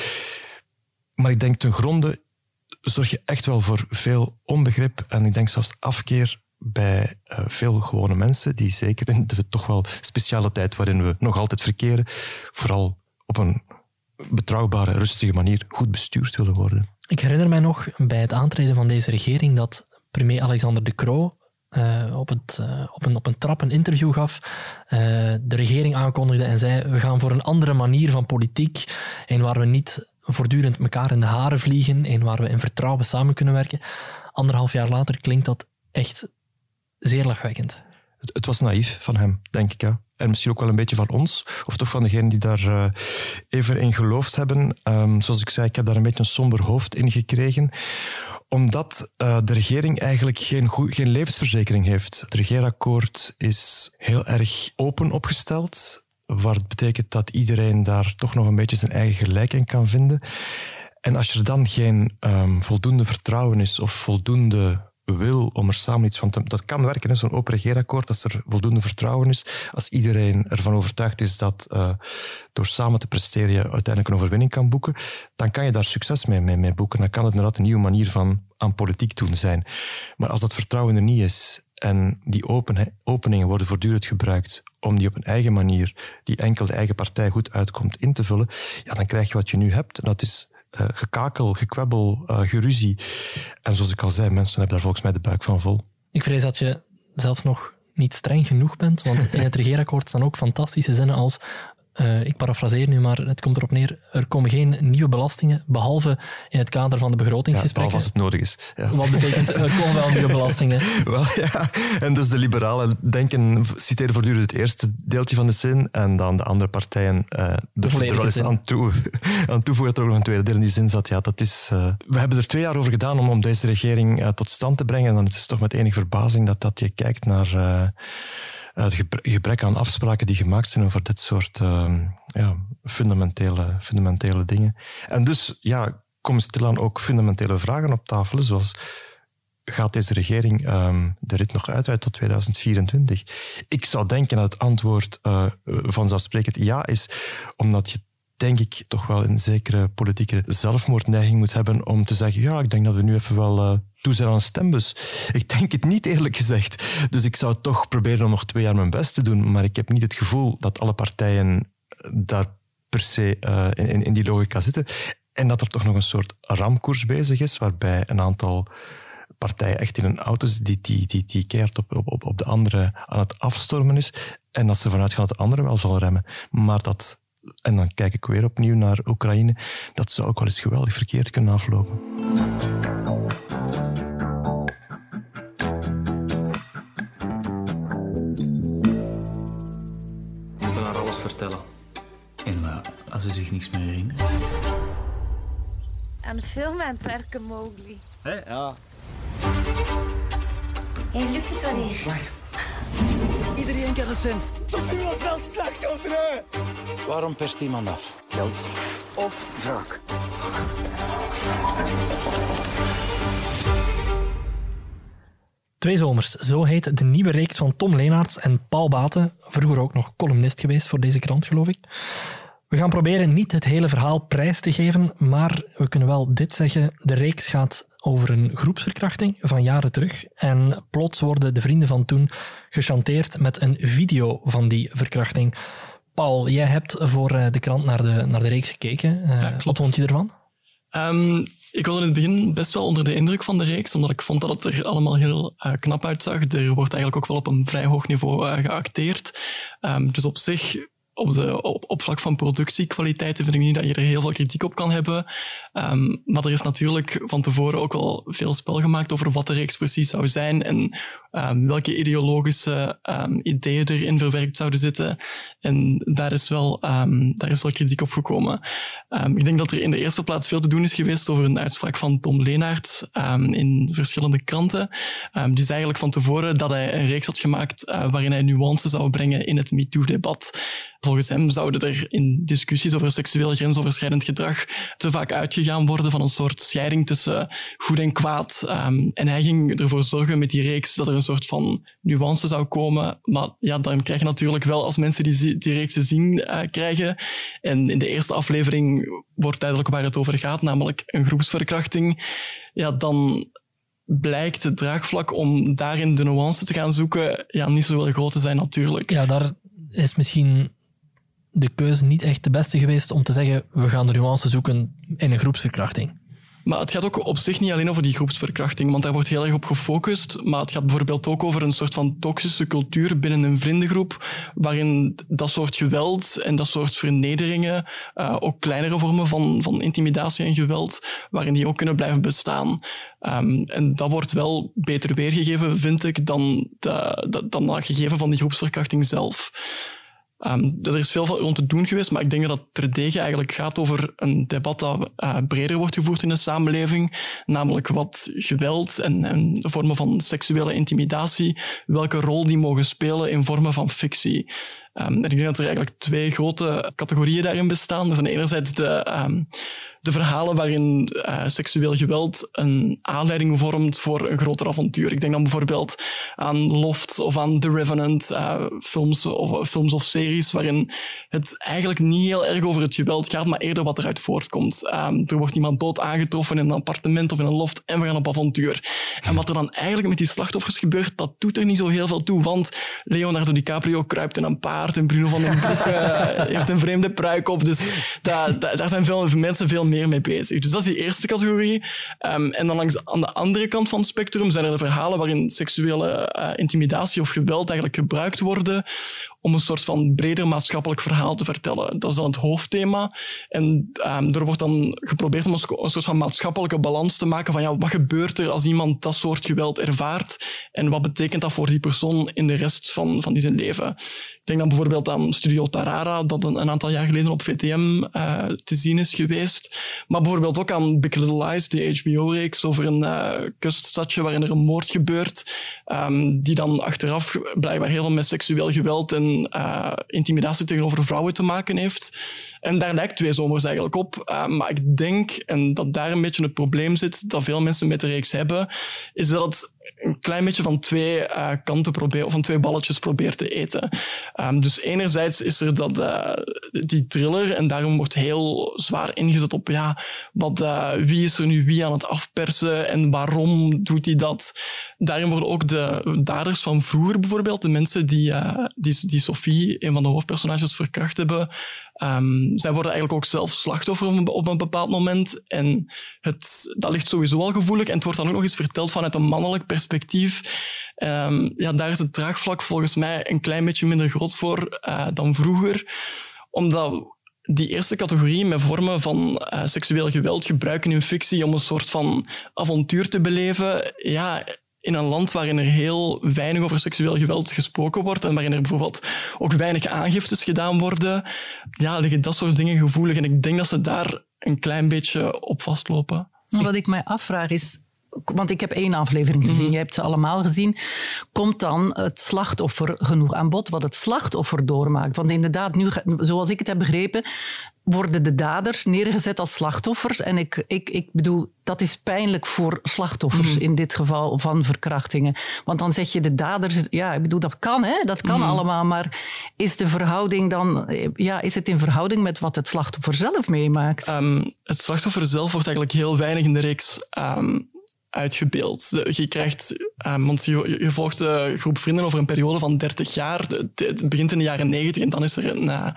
Maar ik denk ten gronde zorg je echt wel voor veel onbegrip en ik denk zelfs afkeer bij uh, veel gewone mensen, die zeker in de toch wel speciale tijd waarin we nog altijd verkeren, vooral op een betrouwbare, rustige manier goed bestuurd willen worden. Ik herinner mij nog bij het aantreden van deze regering dat premier Alexander De Croo uh, op, het, uh, op, een, op een trap een interview gaf, uh, de regering aankondigde en zei: We gaan voor een andere manier van politiek, en waar we niet voortdurend elkaar in de haren vliegen, en waar we in vertrouwen samen kunnen werken. Anderhalf jaar later klinkt dat echt zeer lachwekkend. Het, het, was naïef van hem, denk ik. Ja. En misschien ook wel een beetje van ons, of toch van degenen die daar uh, even in geloofd hebben. Um, zoals ik zei, ik heb daar een beetje een somber hoofd in gekregen omdat uh, de regering eigenlijk geen, geen levensverzekering heeft. Het regeerakkoord is heel erg open opgesteld, wat betekent dat iedereen daar toch nog een beetje zijn eigen gelijk in kan vinden. En als er dan geen um, voldoende vertrouwen is of voldoende wil om er samen iets van te... Dat kan werken, zo'n open regeerakkoord, als er voldoende vertrouwen is. Als iedereen ervan overtuigd is dat uh, door samen te presteren je uiteindelijk een overwinning kan boeken, dan kan je daar succes mee, mee, mee boeken. Dan kan het inderdaad een nieuwe manier van aan politiek doen zijn. Maar als dat vertrouwen er niet is en die open, openingen worden voortdurend gebruikt om die op een eigen manier, die enkel de eigen partij goed uitkomt, in te vullen, ja, dan krijg je wat je nu hebt. En dat is uh, gekakel, gekwebbel, uh, geruzie. En zoals ik al zei, mensen hebben daar volgens mij de buik van vol. Ik vrees dat je zelfs nog niet streng genoeg bent, want in het regeerakkoord staan ook fantastische zinnen als uh, ik parafraseer nu, maar het komt erop neer, er komen geen nieuwe belastingen, behalve in het kader van de begrotingsgesprekken. Ja, als het nodig is. Ja. Wat betekent, er komen wel nieuwe belastingen? wel, ja. En dus de liberalen denken, citeren voortdurend het eerste deeltje van de zin en dan de andere partijen uh, de, er wel eens aan, toe, aan toevoegen dat er ook nog een tweede deel in die zin zat. Ja, dat is, uh, we hebben er twee jaar over gedaan om, om deze regering tot stand te brengen en dan is het toch met enige verbazing dat, dat je kijkt naar het gebrek aan afspraken die gemaakt zijn over dit soort uh, ja, fundamentele, fundamentele dingen. En dus ja, komen stilaan ook fundamentele vragen op tafel, zoals gaat deze regering um, de rit nog uitrijden tot 2024? Ik zou denken dat het antwoord uh, vanzelfsprekend ja is, omdat je denk ik toch wel een zekere politieke zelfmoordneiging moet hebben om te zeggen, ja, ik denk dat we nu even wel uh, toe zijn aan een stembus. Ik denk het niet, eerlijk gezegd. Dus ik zou toch proberen om nog twee jaar mijn best te doen, maar ik heb niet het gevoel dat alle partijen daar per se uh, in, in die logica zitten. En dat er toch nog een soort ramkoers bezig is, waarbij een aantal partijen echt in een auto die, die, die, die keert op, op, op de andere aan het afstormen is. En dat ze vanuit gaan dat de andere wel zal remmen. Maar dat en dan kijk ik weer opnieuw naar Oekraïne, dat zou ook wel eens geweldig verkeerd kunnen aflopen. Ze zich niks meer herinnert? Aan de film aan het werken, Mowgli. Hé, ja. Hé, hey, lukt het wel hier? Iedereen kan het zijn. Zoveel als wel slachtofferen! Waarom perst iemand af? Geld of wraak? Twee zomers, zo heet de nieuwe reeks van Tom Leenaerts en Paul Baten, vroeger ook nog columnist geweest voor deze krant, geloof ik. We gaan proberen niet het hele verhaal prijs te geven, maar we kunnen wel dit zeggen. De reeks gaat over een groepsverkrachting van jaren terug. En plots worden de vrienden van toen gechanteerd met een video van die verkrachting. Paul, jij hebt voor eh, de krant naar de, naar de reeks gekeken. Uh, wat vond je ervan? Um, ik was in het begin best wel onder de indruk van de reeks, omdat ik vond dat het er allemaal heel uh, knap uitzag. Er wordt eigenlijk ook wel op een vrij hoog niveau uh, geacteerd. Um, dus op zich op, de, op, vlak van productiekwaliteiten vind ik niet dat je er heel veel kritiek op kan hebben. Ehm, maar er is natuurlijk van tevoren ook al veel spel gemaakt over wat de reeks precies zou zijn en um, welke ideologische um, ideeën erin verwerkt zouden zitten. En daar is wel, daar is wel kritiek op gekomen. ik denk dat er in de eerste plaats veel te doen is geweest over een uitspraak van Tom Leenaert in verschillende kranten. die zei eigenlijk van tevoren dat hij een reeks had gemaakt uh, waarin hij nuance zou brengen in het MeToo-debat. Volgens hem zouden er in discussies over seksueel grensoverschrijdend gedrag te vaak uitgegaan worden van een soort scheiding tussen goed en kwaad. En hij ging ervoor zorgen met die reeks dat er een soort van nuance zou komen. Maar ja, dan krijg je natuurlijk wel als mensen die die reeks zien uh, krijgen. En in de eerste aflevering wordt duidelijk waar het over gaat, namelijk een groepsverkrachting. Ja, dan blijkt het draagvlak om daarin de nuance te gaan zoeken ja, niet zo heel groot te zijn natuurlijk. Ja, daar is misschien de keuze niet echt de beste geweest om te zeggen we gaan de nuance zoeken in een groepsverkrachting. Maar het gaat ook op zich niet alleen over die groepsverkrachting, want daar wordt heel erg op gefocust. Maar het gaat bijvoorbeeld ook over een soort van toxische cultuur binnen een vriendengroep, waarin dat soort geweld en dat soort vernederingen, uh, ook kleinere vormen van, van intimidatie en geweld, waarin die ook kunnen blijven bestaan. Um, en dat wordt wel beter weergegeven, vind ik, dan, de, dan dat gegeven van die groepsverkrachting zelf. Um, er is veel rond te doen geweest, maar ik denk dat terdege eigenlijk gaat over een debat dat uh, breder wordt gevoerd in de samenleving, namelijk wat geweld en, en vormen van seksuele intimidatie, welke rol die mogen spelen in vormen van fictie. Um, en ik denk dat er eigenlijk twee grote categorieën daarin bestaan. Er zijn enerzijds de, de verhalen waarin uh, seksueel geweld een aanleiding vormt voor een groter avontuur. Ik denk dan bijvoorbeeld aan Loft of aan The Revenant, uh, films, of, films of series waarin het eigenlijk niet heel erg over het geweld gaat, maar eerder wat eruit voortkomt. Um, er wordt iemand dood aangetroffen in een appartement of in een loft en we gaan op avontuur. En wat er dan eigenlijk met die slachtoffers gebeurt, dat doet er niet zo heel veel toe, want Leonardo DiCaprio kruipt in een paard en Bruno van den Broek uh, heeft een vreemde pruik op. Dus daar, daar zijn veel mensen veel meer mee bezig. Dus dat is die eerste categorie. Um, en dan langs aan de andere kant van het spectrum zijn er de verhalen waarin seksuele uh, intimidatie of geweld eigenlijk gebruikt worden om een soort van breder maatschappelijk verhaal te vertellen. Dat is dan het hoofdthema. En um, er wordt dan geprobeerd om een soort van maatschappelijke balans te maken van ja, wat gebeurt er als iemand dat soort geweld ervaart en wat betekent dat voor die persoon in de rest van, van zijn leven. Ik denk dan bijvoorbeeld aan Studio Tarara, dat een, aantal jaar geleden op VTM uh, te zien is geweest. Maar bijvoorbeeld ook aan Big Little Lies, die HBO-reeks over een uh, kuststadje waarin er een moord gebeurt, um, die dan achteraf blijkbaar heel veel met seksueel geweld en uh, intimidatie tegenover vrouwen te maken heeft. En daar lijkt Twee Zomers eigenlijk op. Uh, maar ik denk, en dat daar een beetje het probleem zit, dat veel mensen met de reeks hebben, is dat het een klein beetje van twee uh, kanten probeert, of van twee balletjes probeert te eten. Um, dus enerzijds is er dat, uh, die thriller, en daarom wordt heel zwaar ingezet op ja, wat, uh, wie is er nu wie aan het afpersen en waarom doet hij dat. Daarin worden ook de daders van vroeger bijvoorbeeld, de mensen die, die, die Sophie, een van de hoofdpersonages, verkracht hebben, Um, zij worden eigenlijk ook zelf slachtoffer op een bepaald moment. En het, dat ligt sowieso al gevoelig. En het wordt dan ook nog eens verteld vanuit een mannelijk perspectief. Um, ja, daar is het draagvlak volgens mij een klein beetje minder groot voor uh, dan vroeger. Omdat die eerste categorie met vormen van uh, seksueel geweld gebruiken in fictie om een soort van avontuur te beleven. Ja, in een land waarin er heel weinig over seksueel geweld gesproken wordt en waarin er bijvoorbeeld ook weinig aangiftes gedaan worden, ja, liggen dat soort dingen gevoelig. En ik denk dat ze daar een klein beetje op vastlopen. Wat ik mij afvraag is, want ik heb één aflevering gezien, mm je hebt ze allemaal gezien. Komt dan het slachtoffer genoeg aan bod, wat het slachtoffer doormaakt? Want inderdaad, nu, zoals ik het heb begrepen, worden de daders neergezet als slachtoffers. En ik, ik, ik bedoel, dat is pijnlijk voor slachtoffers mhm. in dit geval van verkrachtingen. Want dan zeg je de daders, ja, ik bedoel, dat kan, hè? Dat kan mhm. allemaal. Maar is de verhouding dan, ja, is het in verhouding met wat het slachtoffer zelf meemaakt? Um, het slachtoffer zelf wordt eigenlijk heel weinig in de reeks. Um, uitgebeeld. Je krijgt, um, want je, je, volgt een groep vrienden over een periode van 30 jaar. Het begint in de jaren 90 en dan is er een, uh,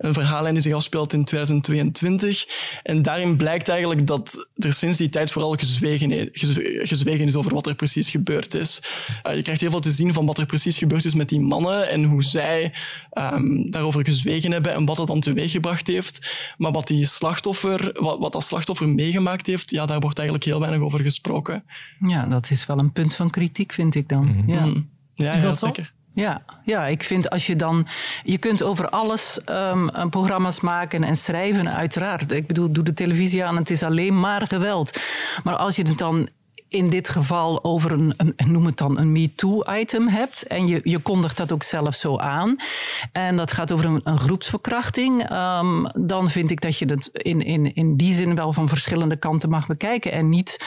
een verhaallijn die zich afspeelt in 2022. En daarin blijkt eigenlijk dat er sinds die tijd vooral gezwegen, gezwegen is over wat er precies gebeurd is. Uh, je krijgt heel veel te zien van wat er precies gebeurd is met die mannen en hoe zij um, daarover gezwegen hebben en wat dat dan teweeggebracht heeft. Maar wat, die slachtoffer, wat, wat dat slachtoffer meegemaakt heeft, ja, daar wordt eigenlijk heel weinig over gesproken. Ja, dat is wel een punt van kritiek, vind ik dan. Mm Ja. Mm. ja, is dat zeker. Ja, ja, ik vind als je dan. Je kunt over alles um, programma's maken en schrijven, uiteraard. Ik bedoel, doe de televisie aan, het is alleen maar geweld. Maar als je het dan in dit geval over een, een noem het dan een MeToo-item hebt. En je, je kondigt dat ook zelf zo aan. En dat gaat over een, een groepsverkrachting. Um, dan vind ik dat je het in, in, in die zin wel van verschillende kanten mag bekijken. En niet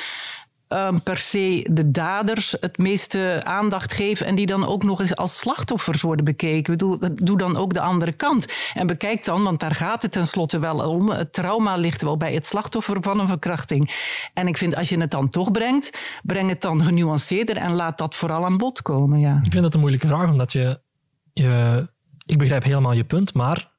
um, per se de daders het meeste aandacht geven en die dan ook nog eens als slachtoffers worden bekeken. Ik bedoel, doe dan ook de andere kant. En bekijk dan, want daar gaat het tenslotte wel om. Het trauma ligt wel bij het slachtoffer van een verkrachting. En ik vind, als je het dan toch brengt, breng het dan genuanceerder en laat dat vooral aan bod komen. Ja. Ik vind dat een moeilijke vraag, omdat je, je. Ik begrijp helemaal je punt, maar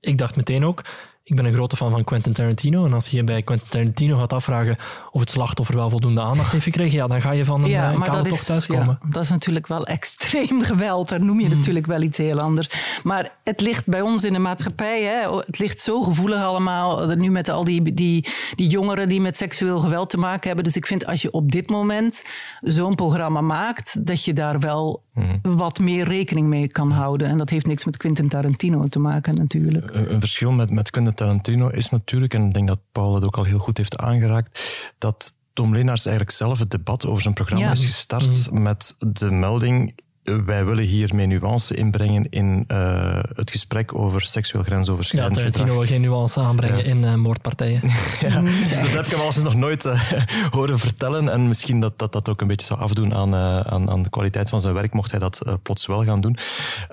ik dacht meteen ook ik ben een grote fan van Quentin Tarantino. En als je bij Quentin Tarantino gaat afvragen of het slachtoffer wel voldoende aandacht heeft gekregen, ja, dan ga je van een ja, uh, kale tocht thuiskomen. Ja, dat is natuurlijk wel extreem geweld. Daar noem je hmm. natuurlijk wel iets heel anders. Maar het ligt bij ons in de maatschappij, hè, het ligt zo gevoelig allemaal. Nu met al die, die, die jongeren die met seksueel geweld te maken hebben. Dus ik vind als je op dit moment zo'n programma maakt, dat je daar wel hmm. wat meer rekening mee kan houden. En dat heeft niks met Quentin Tarantino te maken natuurlijk. Een, verschil met, met Quentin Tarantino is natuurlijk, en ik denk dat Paul het ook al heel goed heeft aangeraakt, dat Tom Leenaars eigenlijk zelf het debat over zijn programma is gestart mm. met de melding wij willen hiermee nuance inbrengen in uh, het gesprek over seksueel grensoverschrijdend ja, Tarantino wil geen nuance aanbrengen in uh, moordpartijen. ja, dus dat heb je wel eens nog nooit uh, horen vertellen. En misschien dat, dat dat ook een beetje zou afdoen aan, aan, aan de kwaliteit van zijn werk, mocht hij dat plots wel gaan doen.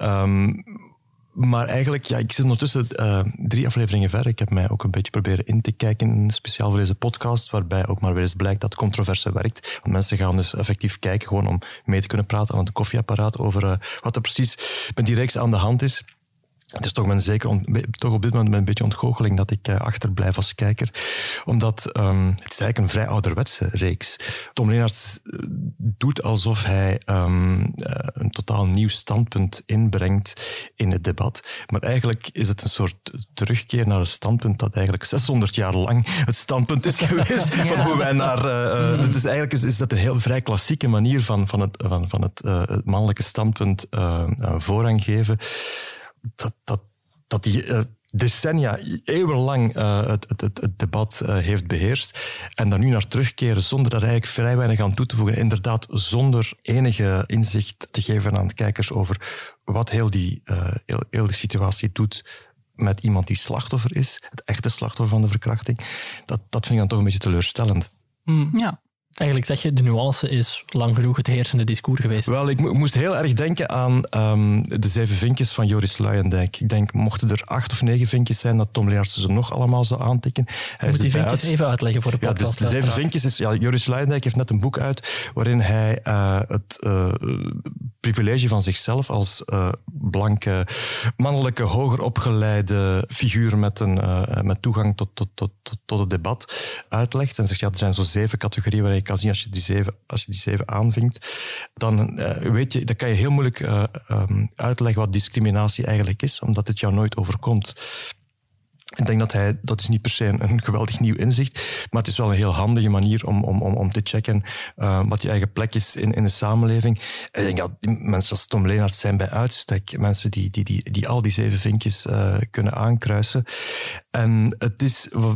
Um, maar eigenlijk, ja, ik zit ondertussen uh, drie afleveringen ver. Ik heb mij ook een beetje proberen in te kijken, speciaal voor deze podcast, waarbij ook maar weer eens blijkt dat controverse werkt. Want mensen gaan dus effectief kijken, gewoon om mee te kunnen praten aan het koffieapparaat over uh, wat er precies met die reeks aan de hand is. Het is toch, zeker toch op dit moment een beetje ontgoocheling dat ik uh, achterblijf als kijker. Omdat um, het is eigenlijk een vrij ouderwetse reeks. Tom Leenaerts eh, doet alsof hij um, uh, een totaal nieuw standpunt inbrengt in het debat. Maar eigenlijk is het een soort terugkeer naar een standpunt dat eigenlijk 600 jaar lang het standpunt is geweest. ja. Van hoe wij naar. Uh, dus eigenlijk is, is, dat een heel vrij klassieke manier van, van, het, van, van het, het mannelijke standpunt voorrang geven dat, dat, dat die uh, decennia, eeuwenlang uh, het, het, het, debat uh, heeft beheerst. En daar nu naar terugkeren zonder daar eigenlijk vrij weinig aan toe te voegen. Inderdaad, zonder enige inzicht te geven aan de kijkers over wat heel die, heel, heel die situatie doet met iemand die slachtoffer is, het echte slachtoffer van de verkrachting. Dat, dat vind ik dan toch een beetje teleurstellend. Mm. Ja. Eigenlijk zeg je, de nuance is lang genoeg het heersende discours geweest. Wel, ik moest heel erg denken aan um, de zeven vinkjes van Joris Luijendijk. Ik denk, mochten er acht of negen vinkjes zijn, dat Tom Lenaerts ze nog allemaal zou aantikken. Hij Moet die vinkjes even uitleggen voor de podcast. Ja, dus de zeven vinkjes is... Ja, Joris Luijendijk heeft net een boek uit waarin hij uh, het uh, privilege van zichzelf als uh, blanke, mannelijke, hoger opgeleide figuur met, een, met toegang tot, tot, tot, tot het debat uitlegt. En zegt, ja, er zijn zo zeven categorieën waarin je als je die zeven, als je die zeven aanvinkt, dan uh, weet je, dan kan je heel moeilijk uh, um, uitleggen wat discriminatie eigenlijk is, omdat het jou nooit overkomt. Ik denk dat hij, dat is niet per se een, geweldig nieuw inzicht, maar het is wel een heel handige manier om, om, om, om te checken uh, wat je eigen plek is in, in de samenleving. ik denk dat mensen als Tom Leenaert zijn bij uitstek mensen die, die, die, die al die zeven vinkjes uh, kunnen aankruisen. En het is, uh,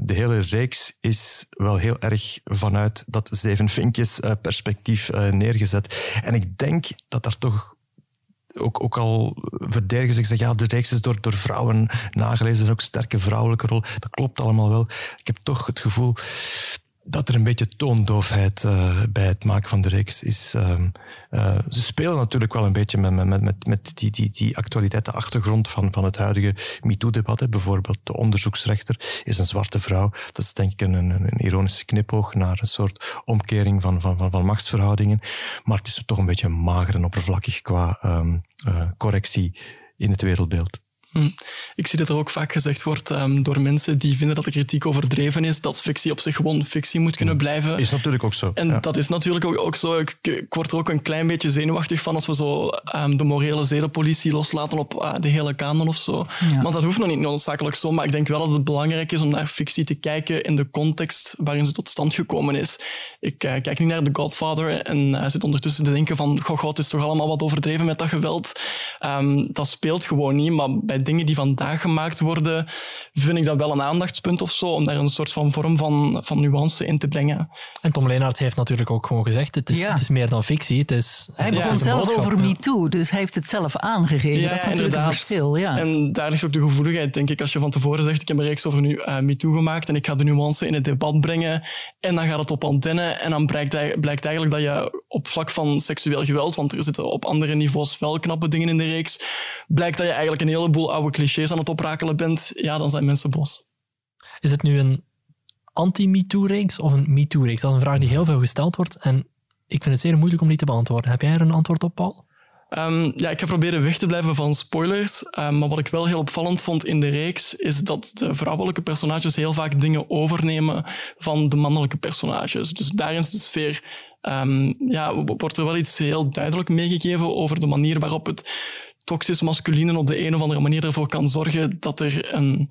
de hele reeks is wel heel erg vanuit dat zeven vinkjes perspectief neergezet. En ik denk dat daar toch ook, ook al verdedigen ze zeggen, ja, de reeks is door, door vrouwen nagelezen, en ook sterke vrouwelijke rol. Dat klopt allemaal wel. Ik heb toch het gevoel dat er een beetje toondoofheid uh, bij het maken van de reeks is. Uh, uh, ze spelen natuurlijk wel een beetje met, met, met, met die, die, die actualiteit, de achtergrond van, van het huidige MeToo-debat. Bijvoorbeeld de onderzoeksrechter is een zwarte vrouw. Dat is denk ik een, een, ironische knipoog naar een soort omkering van, van, van, van, machtsverhoudingen. Maar het is toch een beetje mager en oppervlakkig qua um, correctie in het wereldbeeld. Hm. Ik zie dat er ook vaak gezegd wordt um, door mensen die vinden dat de kritiek overdreven is, dat fictie op zich gewoon fictie moet kunnen hm. blijven. Is natuurlijk ook zo. En dat is natuurlijk ook, ook zo. Ik, ik, word er ook een klein beetje zenuwachtig van als we zo um, de morele zedenpolitie loslaten op uh, de hele kanon of zo. Ja. Want dat hoeft nog niet noodzakelijk zo, maar ik denk wel dat het belangrijk is om naar fictie te kijken in de context waarin ze tot stand gekomen is. Ik uh, kijk niet naar The Godfather en uh, zit ondertussen te denken van, goh, god, het is toch allemaal wat overdreven met dat geweld. Um, dat speelt gewoon niet, maar bij dingen die vandaag gemaakt worden, vind ik dat wel een aandachtspunt of zo, om daar een soort van vorm van, van nuance in te brengen. En Tom Leenaert heeft natuurlijk ook gewoon gezegd, het is, het is meer dan fictie. Het is, hij begon zelf over MeToo, dus hij heeft het zelf aangegeven. dat is natuurlijk inderdaad. een verschil. Ja. En daar ligt ook de gevoeligheid, denk ik, als je van tevoren zegt, ik heb een reeks over nu, uh, MeToo gemaakt en ik ga de nuance in het debat brengen en dan gaat het op antenne en dan blijkt, blijkt eigenlijk dat je op vlak van seksueel geweld, want er zitten op andere niveaus wel knappe dingen in de reeks, blijkt dat je eigenlijk een heleboel oude clichés aan het oprakelen bent, ja, dan zijn mensen bos. Is het nu een anti-MeToo-reeks of een MeToo-reeks? Dat is een vraag die heel veel gesteld wordt en ik vind het zeer moeilijk om die te beantwoorden. Heb jij er een antwoord op, Paul? Um, ja, ik heb proberen weg te blijven van spoilers. Um, maar wat ik wel heel opvallend vond in de reeks, is dat de vrouwelijke personages heel vaak dingen overnemen van de mannelijke personages. Dus daar is de sfeer, um, ja, wordt er wel iets heel duidelijk meegegeven over de manier waarop het toxisch masculine op de een of andere manier ervoor kan zorgen dat er een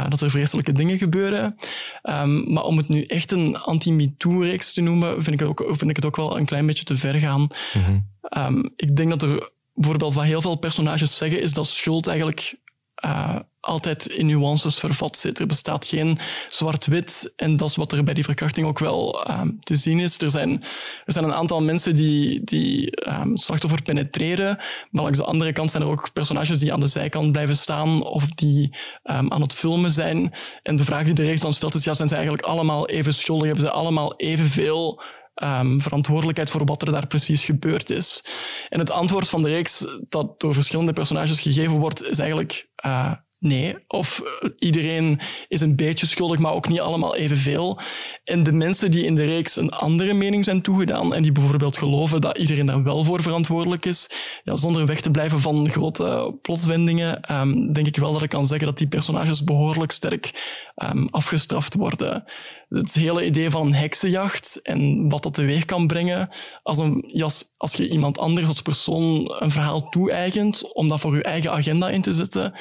uh, dat er vreselijke dingen gebeuren. Um, maar om het nu echt een anti-MeToo-reeks te noemen, vind ik, het ook, vind ik het ook wel een klein beetje te ver gaan. Mm -hmm. um, ik denk dat er bijvoorbeeld wat heel veel personages zeggen, is dat schuld eigenlijk uh, altijd in nuances vervat zit. Er bestaat geen zwart-wit en dat is wat er bij die verkrachting ook wel um, te zien is. Er zijn, er zijn een aantal mensen die, die um, slachtoffer penetreren, maar langs de andere kant zijn er ook personages die aan de zijkant blijven staan of die um, aan het filmen zijn. En de vraag die de reeks dan stelt is, ja, zijn ze eigenlijk allemaal even schuldig? Hebben ze allemaal evenveel um, verantwoordelijkheid voor wat er daar precies gebeurd is. En het antwoord van de reeks dat door verschillende personages gegeven wordt, is eigenlijk uh, Nee, of eh, iedereen is een beetje schuldig, maar ook niet allemaal evenveel. En de mensen die in de reeks een andere mening zijn toegedaan en die bijvoorbeeld geloven dat iedereen daar wel voor verantwoordelijk is, ja, zonder weg te blijven van grote plotwendingen, um, denk ik wel dat ik kan zeggen dat die personages behoorlijk sterk um, afgestraft worden. Het hele idee van een heksenjacht en wat dat teweeg kan brengen, als, een, als, als je iemand anders als persoon een verhaal toe-eigent om dat voor je eigen agenda in te zetten,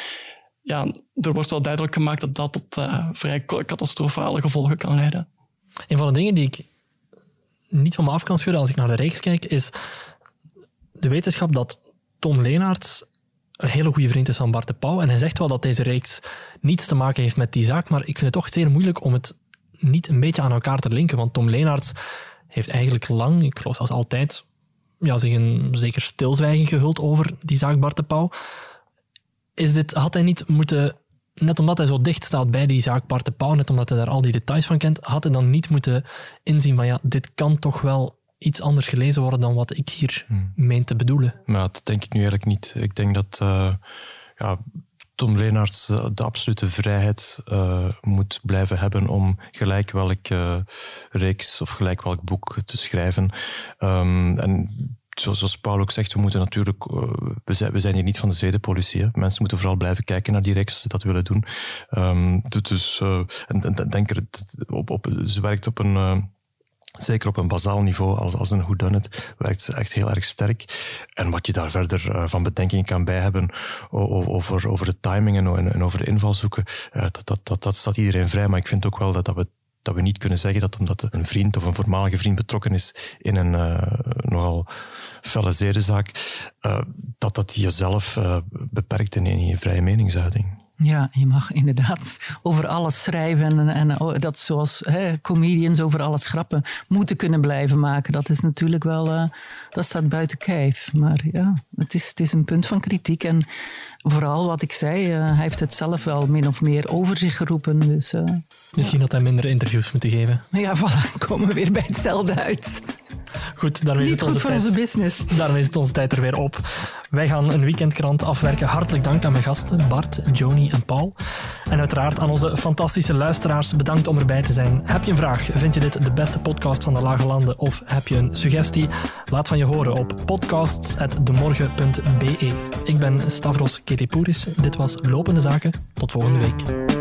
ja, er wordt wel duidelijk gemaakt dat dat tot uh, vrij catastrofale gevolgen kan leiden. Een van de dingen die ik niet van me af kan schudden als ik naar de reeks kijk, is de wetenschap dat Tom Leenaerts een hele goede vriend is van Bart de Pauw. En hij zegt wel dat deze reeks niets te maken heeft met die zaak, maar ik vind het toch zeer moeilijk om het niet een beetje aan elkaar te linken. Want Tom Leenaerts heeft eigenlijk lang, ik geloof als altijd, ja, zich een zeker stilzwijgen gehuld over die zaak Bart de Pauw is dit, had hij niet moeten, net omdat hij zo dicht staat bij die zaak Bart de Pauw, net omdat hij daar al die details van kent, had hij dan niet moeten inzien van ja, dit kan toch wel iets anders gelezen worden dan wat ik hier hmm. meen te bedoelen. Maar dat denk ik nu eigenlijk niet. Ik denk dat uh, ja, Tom Leenaerts eh, de absolute vrijheid uh, moet blijven hebben om gelijk welk uh, reeks of gelijk welk boek te schrijven. Um, en zoals Paul ook zegt, we moeten natuurlijk, uh, we, zijn, we zijn hier niet van de zedenpolitie. Hè. Mensen moeten vooral blijven kijken naar die reeks als ze dat willen doen. Um, dus, uh, en, en denk er, op, op, ze werkt op een, uh, zeker op een bazaal niveau, als, als een whodunit, werkt ze echt heel erg sterk. En wat je daar verder van bedenking kan bij hebben over, over de timing en, en over de invalshoeken, dat, dat, dat, dat staat iedereen vrij. Maar ik vind ook wel dat, dat we dat we niet kunnen zeggen dat omdat een vriend of een voormalige vriend betrokken is in een uh, nogal felle zedenzaak, uh, dat dat jezelf uh, beperkt in, in je vrije meningsuiting. Ja, je mag inderdaad over alles schrijven en, en oh, dat zoals hè, comedians over alles grappen moeten kunnen blijven maken. Dat is natuurlijk wel, dat staat buiten kijf. Maar ja, het is, het is een punt van kritiek en vooral wat ik zei, uh, hij heeft het zelf wel min of meer over zich geroepen. Dus, uh, Misschien ja. had hij minder interviews moeten geven. Ja, voilà, komen we weer bij hetzelfde uit. Goed, daarmee is, het onze tijd, onze business. daarmee is het onze tijd er weer op. Wij gaan een weekendkrant afwerken. Hartelijk dank aan mijn gasten, Bart, Joni en Paul. En uiteraard aan onze fantastische luisteraars bedankt om erbij te zijn. Heb je een vraag? Vind je dit de beste podcast van de Lage Landen? Of heb je een suggestie? Laat van je horen op podcasts.demorgen.be. Ik ben Stavros Ketipouris. Dit was Lopende Zaken. Tot volgende week.